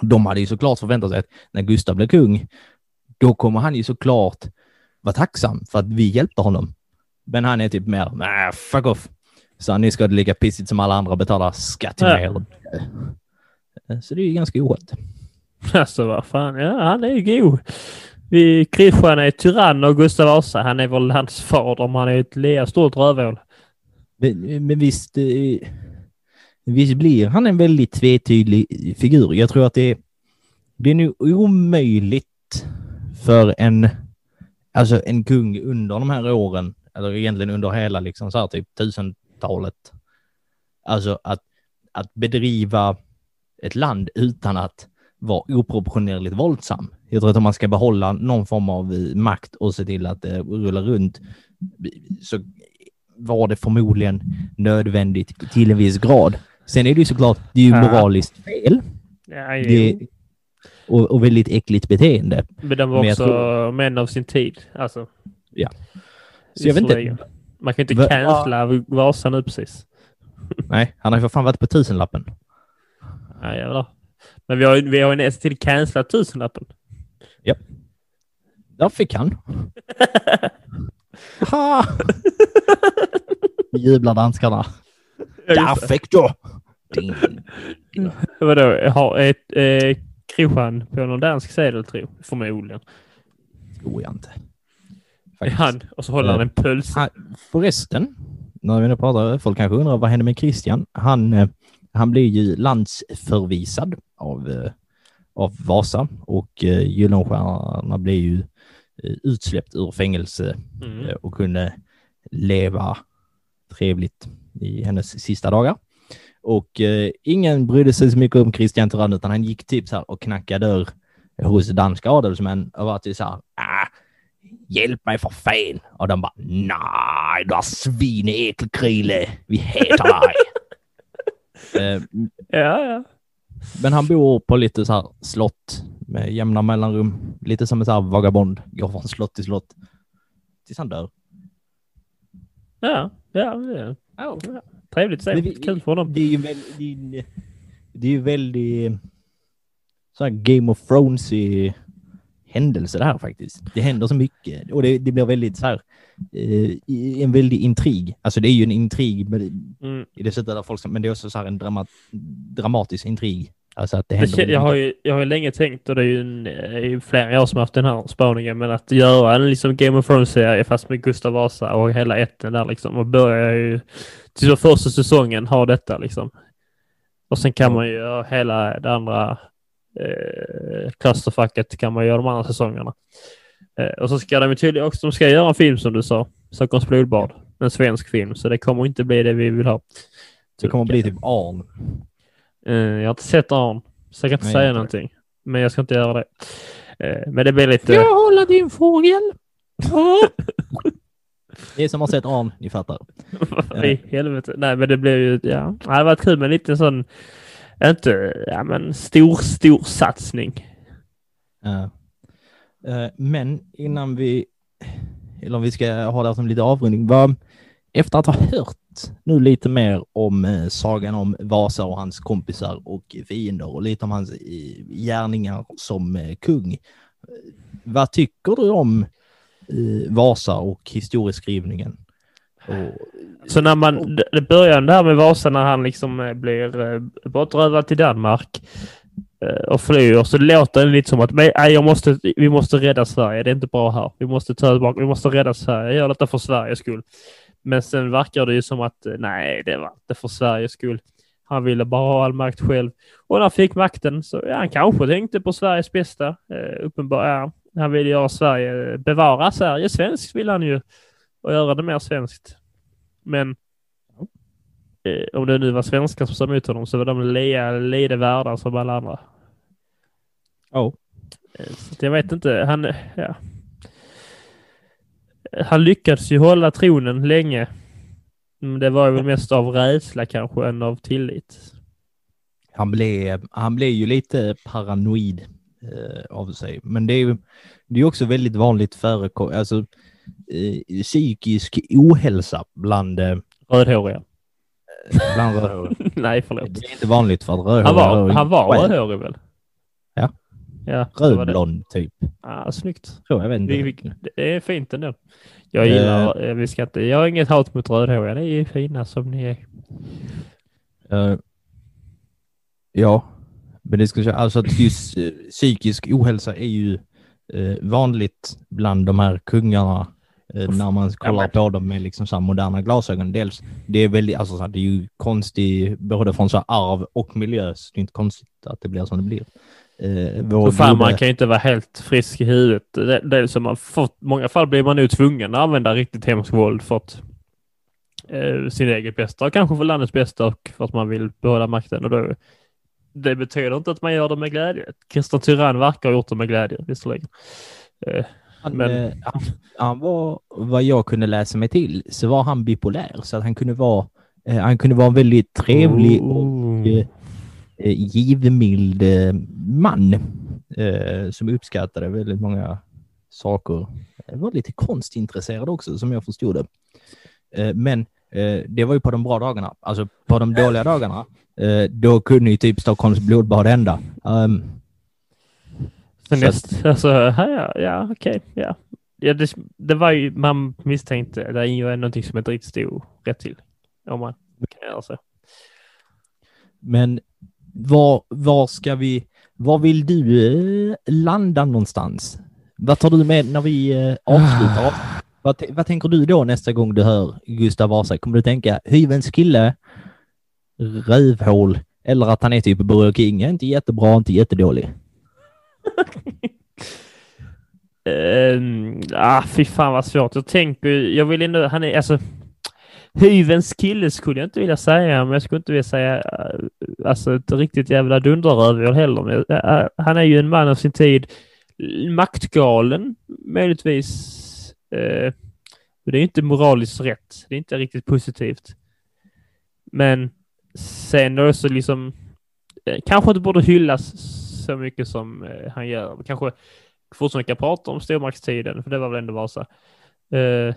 de hade ju såklart förväntat sig att när Gustav blev kung, då kommer han ju såklart vara tacksam för att vi hjälpte honom. Men han är typ mer, nej, fuck off. Så ni ska lika pissigt som alla andra betala skatt till mig. Så det är ju ganska oskönt. Alltså vad fan, ja han är ju god. Vi, Kristian är tyrann och Gustav Vasa, han är vår landsfader, men han är ett lea stort rövhål. Men, men visst, eh, visst blir han en väldigt tvetydig figur. Jag tror att det är, det är nu omöjligt för en, alltså en kung under de här åren, eller egentligen under hela liksom så här typ tusentalet, alltså att, att bedriva ett land utan att vara oproportionerligt våldsam. Jag tror att om man ska behålla någon form av eh, makt och se till att det rullar runt så var det förmodligen nödvändigt till en viss grad. Sen är det ju såklart, det är ju moraliskt fel Ja, det, och, och väldigt äckligt beteende. Men de var men också tror- män av sin tid. Alltså. Ja. Så jag vet inte. Man kan inte Va- cancella Vasa nu precis. Nej, han har ju för fan varit på tusenlappen. Ja, jävlar. Men vi har ju vi har ju nästan till cancelat tusenlappen. Där fick han. Ha! Jublar danskarna. Ja, Där fick du! Ding. Vadå, har ett eh, Kristian på någon dansk sedel tro? Förmodligen. tror jag inte. Är han och så håller han en pölse. Han, förresten, när vi nu pratar, folk kanske undrar vad hände med Christian? Han, eh, han blev ju landsförvisad av, eh, av Vasa och eh, Gyllenstierna blev ju eh, utsläppt ur fängelse Mm. eh, och kunde leva trevligt i hennes sista dagar. Och eh, ingen brydde sig så mycket om Christian Tyrann utan han gick typ så här och knackade dörr hos danska adelsmän och var typ så här, ah, hjälp mig för fan. Och de bara, nej, du är svin äckelkrile, vi hatar dig. eh, Ja, ja. men han bor på lite så här slott med jämna mellanrum. Lite som en så här vagabond, går från slott till slott. Tills han dör. Ja, ja. ja. ja. Trevligt att se. Vi- Kul för honom. Det är ju väldigt, det är ju- det är ju väldigt så här Game of Thrones i händelse det här faktiskt. Det händer så mycket och det, det blir väldigt så här eh, en väldig intrig. Alltså det är ju en intrig med, Mm. i det sättet där folk, men det är också så här en dramat, dramatisk intrig. Alltså att det Det, händer. jag, har ju, jag har ju länge tänkt, och det är ju en, eh, ju flera år som har haft den här spaningen, men att göra en liksom Game of Thrones-serie fast med Gustav Vasa och hela ätten där liksom. Och börja ju till första säsongen ha detta liksom. Och sen kan man ju göra hela det andra eh, clusterfucket kan man göra de andra säsongerna. Eh, och så ska de tydligen också, de ska göra en film som du sa, Stockholms blodbad. En svensk film, så det kommer inte bli det vi vill ha. det kommer bli typ Arn. Eh, jag har inte sett Arn, så jag kan inte Nej, säga har någonting. Men jag ska inte göra det. Eh, men det blir lite... jag hålla din fågel? Det är som har sett Arn, ni fattar. I helvete. Nej, men det blev ju... Ja, det hade varit kul med en liten sån... Inte... Ja, men stor, stor satsning. Ja. Eh, men innan vi, eller om vi ska ha det här som lite avrundning, vad, efter att ha hört nu lite mer om eh, sagan om Vasa och hans kompisar och fiender och lite om hans eh, gärningar som kung. Vad tycker du om Vasa och historieskrivningen? Och, Så när man... Det det börjar där med Vasa när han liksom eh, blir eh, bortrövad till Danmark eh, och flyr så låter det lite som att "Men, nej, jag måste, vi måste rädda Sverige. Det är inte bra här. Vi måste ta tillbaka, vi måste rädda Sverige. Jag gör detta för Sveriges skull. Men sen verkar det ju som att nej, det var inte för Sveriges skull. Han ville bara ha all makt själv. Och när han fick makten så, ja, han kanske tänkte på Sveriges bästa. Eh, uppenbar, ja, han ville göra Sverige, bevara Sverige svenskt vill han ju. Och göra det mer svenskt. Men eh, om det nu var svenskar som sa emot honom så var de lea, lede världar som alla andra. Ja. Eh, Så jag vet inte, han, ja. Han lyckades ju hålla tronen länge. Det var väl mest av rädsla kanske än av tillit. Han blev, han blev ju lite paranoid eh, av sig. Men det är ju det är också väldigt vanligt förekommande, alltså eh, psykisk ohälsa bland, eh, Rödhåriga. bland rödhåriga. Nej, förlåt. Det är inte vanligt för att rödhåriga Han var, han var rödhårig väl? Ja. Ja. Rödblond typ. Ah, snyggt. Så jag vet inte. Vi, det är fint ändå. Jag gillar, eh, vi ska inte, jag har inget hat mot rödhåriga. Det är fina som ni är. Eh, ja, men det ska säga, alltså att just eh, psykisk ohälsa är ju eh, vanligt bland de här kungarna eh, när man kollar på dem med liksom så moderna glasögon. Dels, det är väldigt, alltså så här, det är ju konstigt både från så arv och miljö, så det är inte konstigt att det blir som det blir. Eh, vår fan, man kan ju inte vara helt frisk i huvudet. Det, det som man fått, många fall blir man nu tvungen att använda riktigt hemskt våld för att eh, sin eget bästa och kanske för landets bästa och för att man vill behålla makten. Och då, det betyder inte att man gör det med glädje. Kristian Tyrann verkar ha gjort det med glädje visserligen. Eh, Han, Men- eh, han, han var, vad jag kunde läsa mig till, så var han bipolär, så att han kunde vara, eh, han kunde vara en väldigt trevlig och oh. eh, eh, givmild man eh, som uppskattade väldigt många saker. Jag var lite konstintresserad också, som jag förstod det. Eh, men det var ju på de bra dagarna. Alltså på de dåliga dagarna, då kunde ju typ Stockholms blodbad hända. Um, Så näst, alltså, ja, ja okej, ja. ja det, det var ju, man misstänkte, det är ju någonting som inte riktigt stod rätt till. Om man kan göra så. Men var, var ska vi, var vill du eh, landa någonstans? Vad tar du med när vi eh, avslutar? av- Vad, vad tänker du då nästa gång du hör Gustav Vasa? Kommer du tänka hyvens kille, rövhål eller att han är typ Burger King? Inte jättebra, inte jättedålig. Uh, ah, fy fan vad svårt. Jag tänker, jag vill ändå, han är alltså hyvens kille skulle jag inte vilja säga, men jag skulle inte vilja säga eh, alltså ett riktigt jävla dunderrövhål heller. Men, uh, han är ju en man av sin tid. Maktgalen möjligtvis. Uh, det är inte moraliskt rätt. Det är inte riktigt positivt. Men sen också liksom eh, kanske inte borde hyllas så mycket som eh, han gör. Kanske fortfarande kan prata om stormaktstiden, för det var väl ändå Vasa. Eh,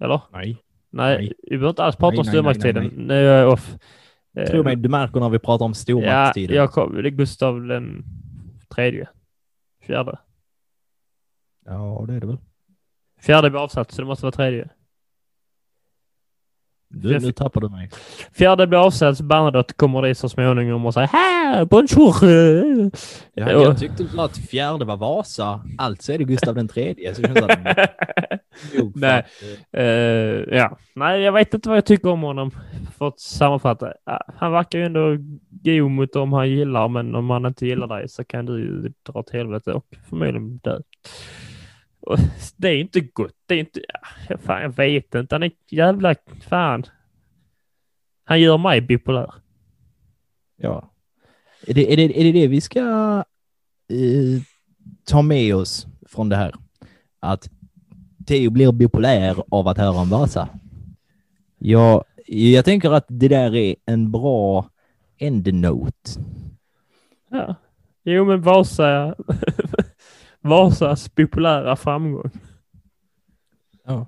eller? Nej. Nej, Nej. vi behöver inte alls prata Nej, om nej, stormaktstiden. nej, Nu är jag off. Eh, Tro mig, du märker när vi pratar om Ja, stormaktstiden. jag kom, det är Gustav den tredje. Fjärde. ja, det är det väl. Fjärde blir avsatt, så det måste vara tredje. Du, nu tappar du mig. Fjärde blir avsatt, Bernadotte kommer dit så småningom och säger här, bonjour! Ja, Ja. jag tyckte du sa att fjärde var Vasa, alltså är det Gustav den tredje. Så känns att, Nej. Eh, ja, nej, jag vet inte vad jag tycker om honom. För att sammanfatta. Han verkar ju ändå god mot dem han gillar, men om han inte gillar dig så kan du ju dra till helvete och förmodligen dö. Och det är inte gott. Det är inte... Ja, fan, jag vet inte. Han är jävla... Fan. Han gör mig bipolär. Ja. Är det, är det, är det, det vi ska eh, ta med oss från det här? Att Theo blir bipolär av att höra om Vasa? Ja, jag tänker att det där är en bra endnote. Ja. Jo, men Vasa... Vasas populära framgång. Ja.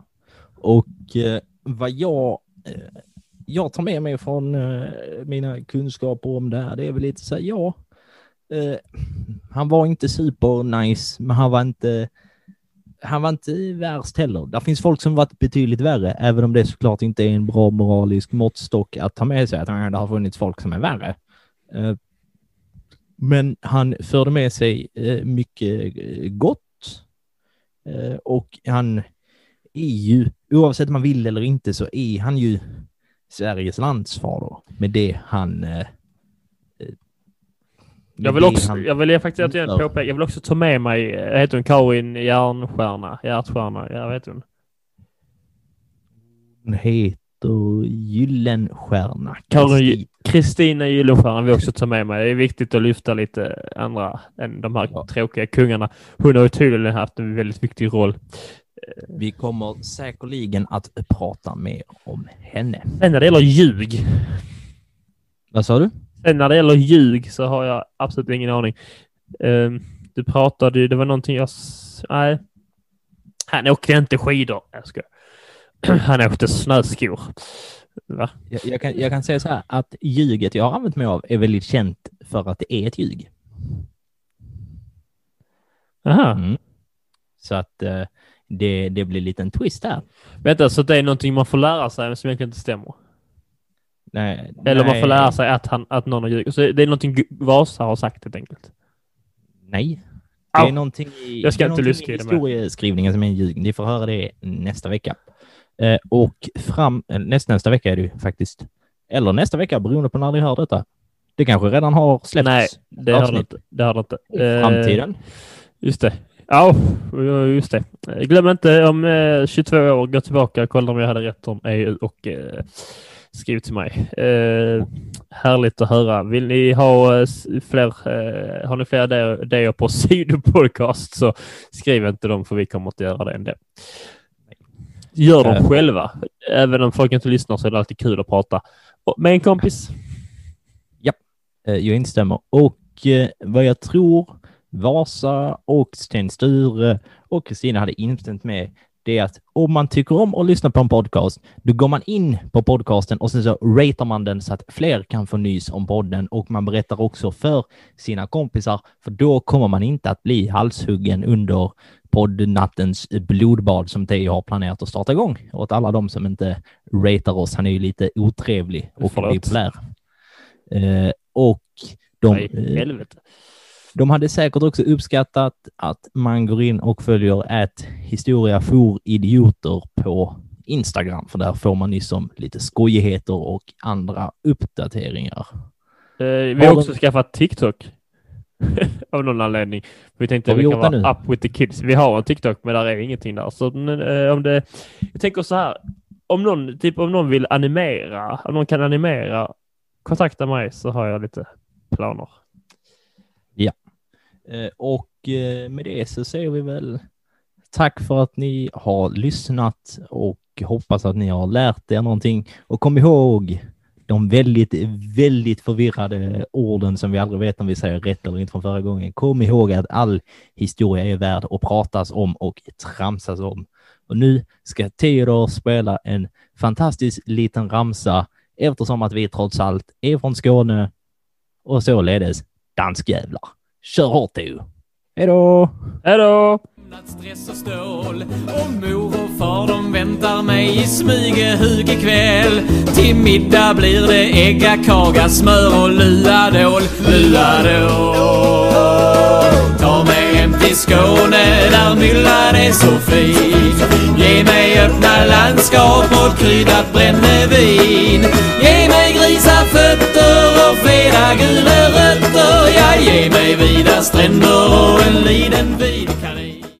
Och eh, vad jag, eh, jag tar med mig från eh, mina kunskaper om det här, det är väl lite så här, ja, eh, han var inte super nice, men han var inte, han var inte värst heller. Det finns folk som varit betydligt värre, även om det såklart inte är en bra moralisk måttstock att ta med sig att det har funnits folk som är värre. Eh, men han förde med sig eh, mycket eh, gott eh, och han är ju, oavsett om man vill eller inte, så är han ju Sveriges landsfader med det han, Jag vill också, jag vill faktiskt att jag påpeka, jag vill också ta med mig, heter hon Karin Järnstjärna? Hjärtstjärna, ja vad heter hon? Hon heter Gyllenstierna. Karin Kristina Gyllenstierna vill också ta med mig. Det är viktigt att lyfta lite andra än de här ja. tråkiga kungarna. Hon har ju tydligen haft en väldigt viktig roll. Vi kommer säkerligen att prata mer om henne. Sen när det gäller ljug. Vad sa du? Sen när det gäller ljug så har jag absolut ingen aning. Um, du pratade ju, det var någonting jag... Nej. Han åkte inte skidor. Jag ska. Han åkte snöskor. Va? Jag, jag, kan, jag kan säga så här att ljuget jag har använt mig av är väldigt känt för att det är ett ljug. Aha. Mm. Så att uh, det, det blir en liten twist här. Vänta, så det är någonting man får lära sig som egentligen inte stämmer? Nej. Eller nej. man får lära sig att, han, att någon har ljugit. Så det är någonting Vasa har sagt helt enkelt? Nej. Det är någonting i, jag ska inte i historieskrivningen som är en ljug. Ni får höra det nästa vecka. Eh, och fram, eh, näst, nästa vecka är det ju faktiskt, eller nästa vecka beroende på när ni hör detta. Det kanske redan har släppts. Nej, det har det inte. Det har det inte. I framtiden. Eh, just det. Ja, just det. Glöm inte om eh, 22 år, gå tillbaka och kolla om jag hade rätt om EU och eh, skriv till mig. Eh, härligt att höra. Vill ni ha eh, fler, eh, har ni fler idéer på sidopodcast så skriv inte dem för vi kommer inte göra det ändå. Gör dem äh. själva. Även om folk inte lyssnar så är det alltid kul att prata med en kompis. Ja, eh, jag instämmer. Och eh, vad jag tror Vasa och Sten Sture och Kristina hade instämt med det är att om man tycker om att lyssna på en podcast, då går man in på podcasten och sen så ratear man den så att fler kan få nys om podden och man berättar också för sina kompisar, för då kommer man inte att bli halshuggen under poddnattens blodbad som Teo har planerat att starta igång. Och åt alla de som inte ratear oss, han är ju lite otrevlig och bipolär. Eh, och de... Nej, helvete. De hade säkert också uppskattat att man går in och följer ett historia for idioter på Instagram, för där får man liksom lite skojigheter och andra uppdateringar. Eh, vi har också skaffat TikTok. Av någon anledning. Vi tänkte att vi, vi kan vara nu? up with the kids. Vi har en TikTok, men där är ingenting där. Så eh, om det... Jag tänker så här. Om någon, typ om någon vill animera, om någon kan animera, kontakta mig så har jag lite planer. Eh, och eh, med det så säger vi väl tack för att ni har lyssnat och hoppas att ni har lärt er någonting. Och kom ihåg de väldigt, väldigt förvirrade orden som vi aldrig vet om vi säger rätt eller inte från förra gången. Kom ihåg att all historia är värd att pratas om och tramsas om. Och nu ska Theodor spela en fantastisk liten ramsa eftersom att vi trots allt är från Skåne och således danskjävlar. Kör hårt du! Hej då! Hej då! Stress och stål. Och mor och far de väntar mig i Smygehuk ikväll. Till middag blir det äggakaga, smör och luadål, luadål Ta mig hem till Skåne där myllan är så fin. Ge mig öppna landskap och kryddat brännevin. Ge mig grisafötter och feta gula rötter. Ja, ge mig vida stränder och en liten bit.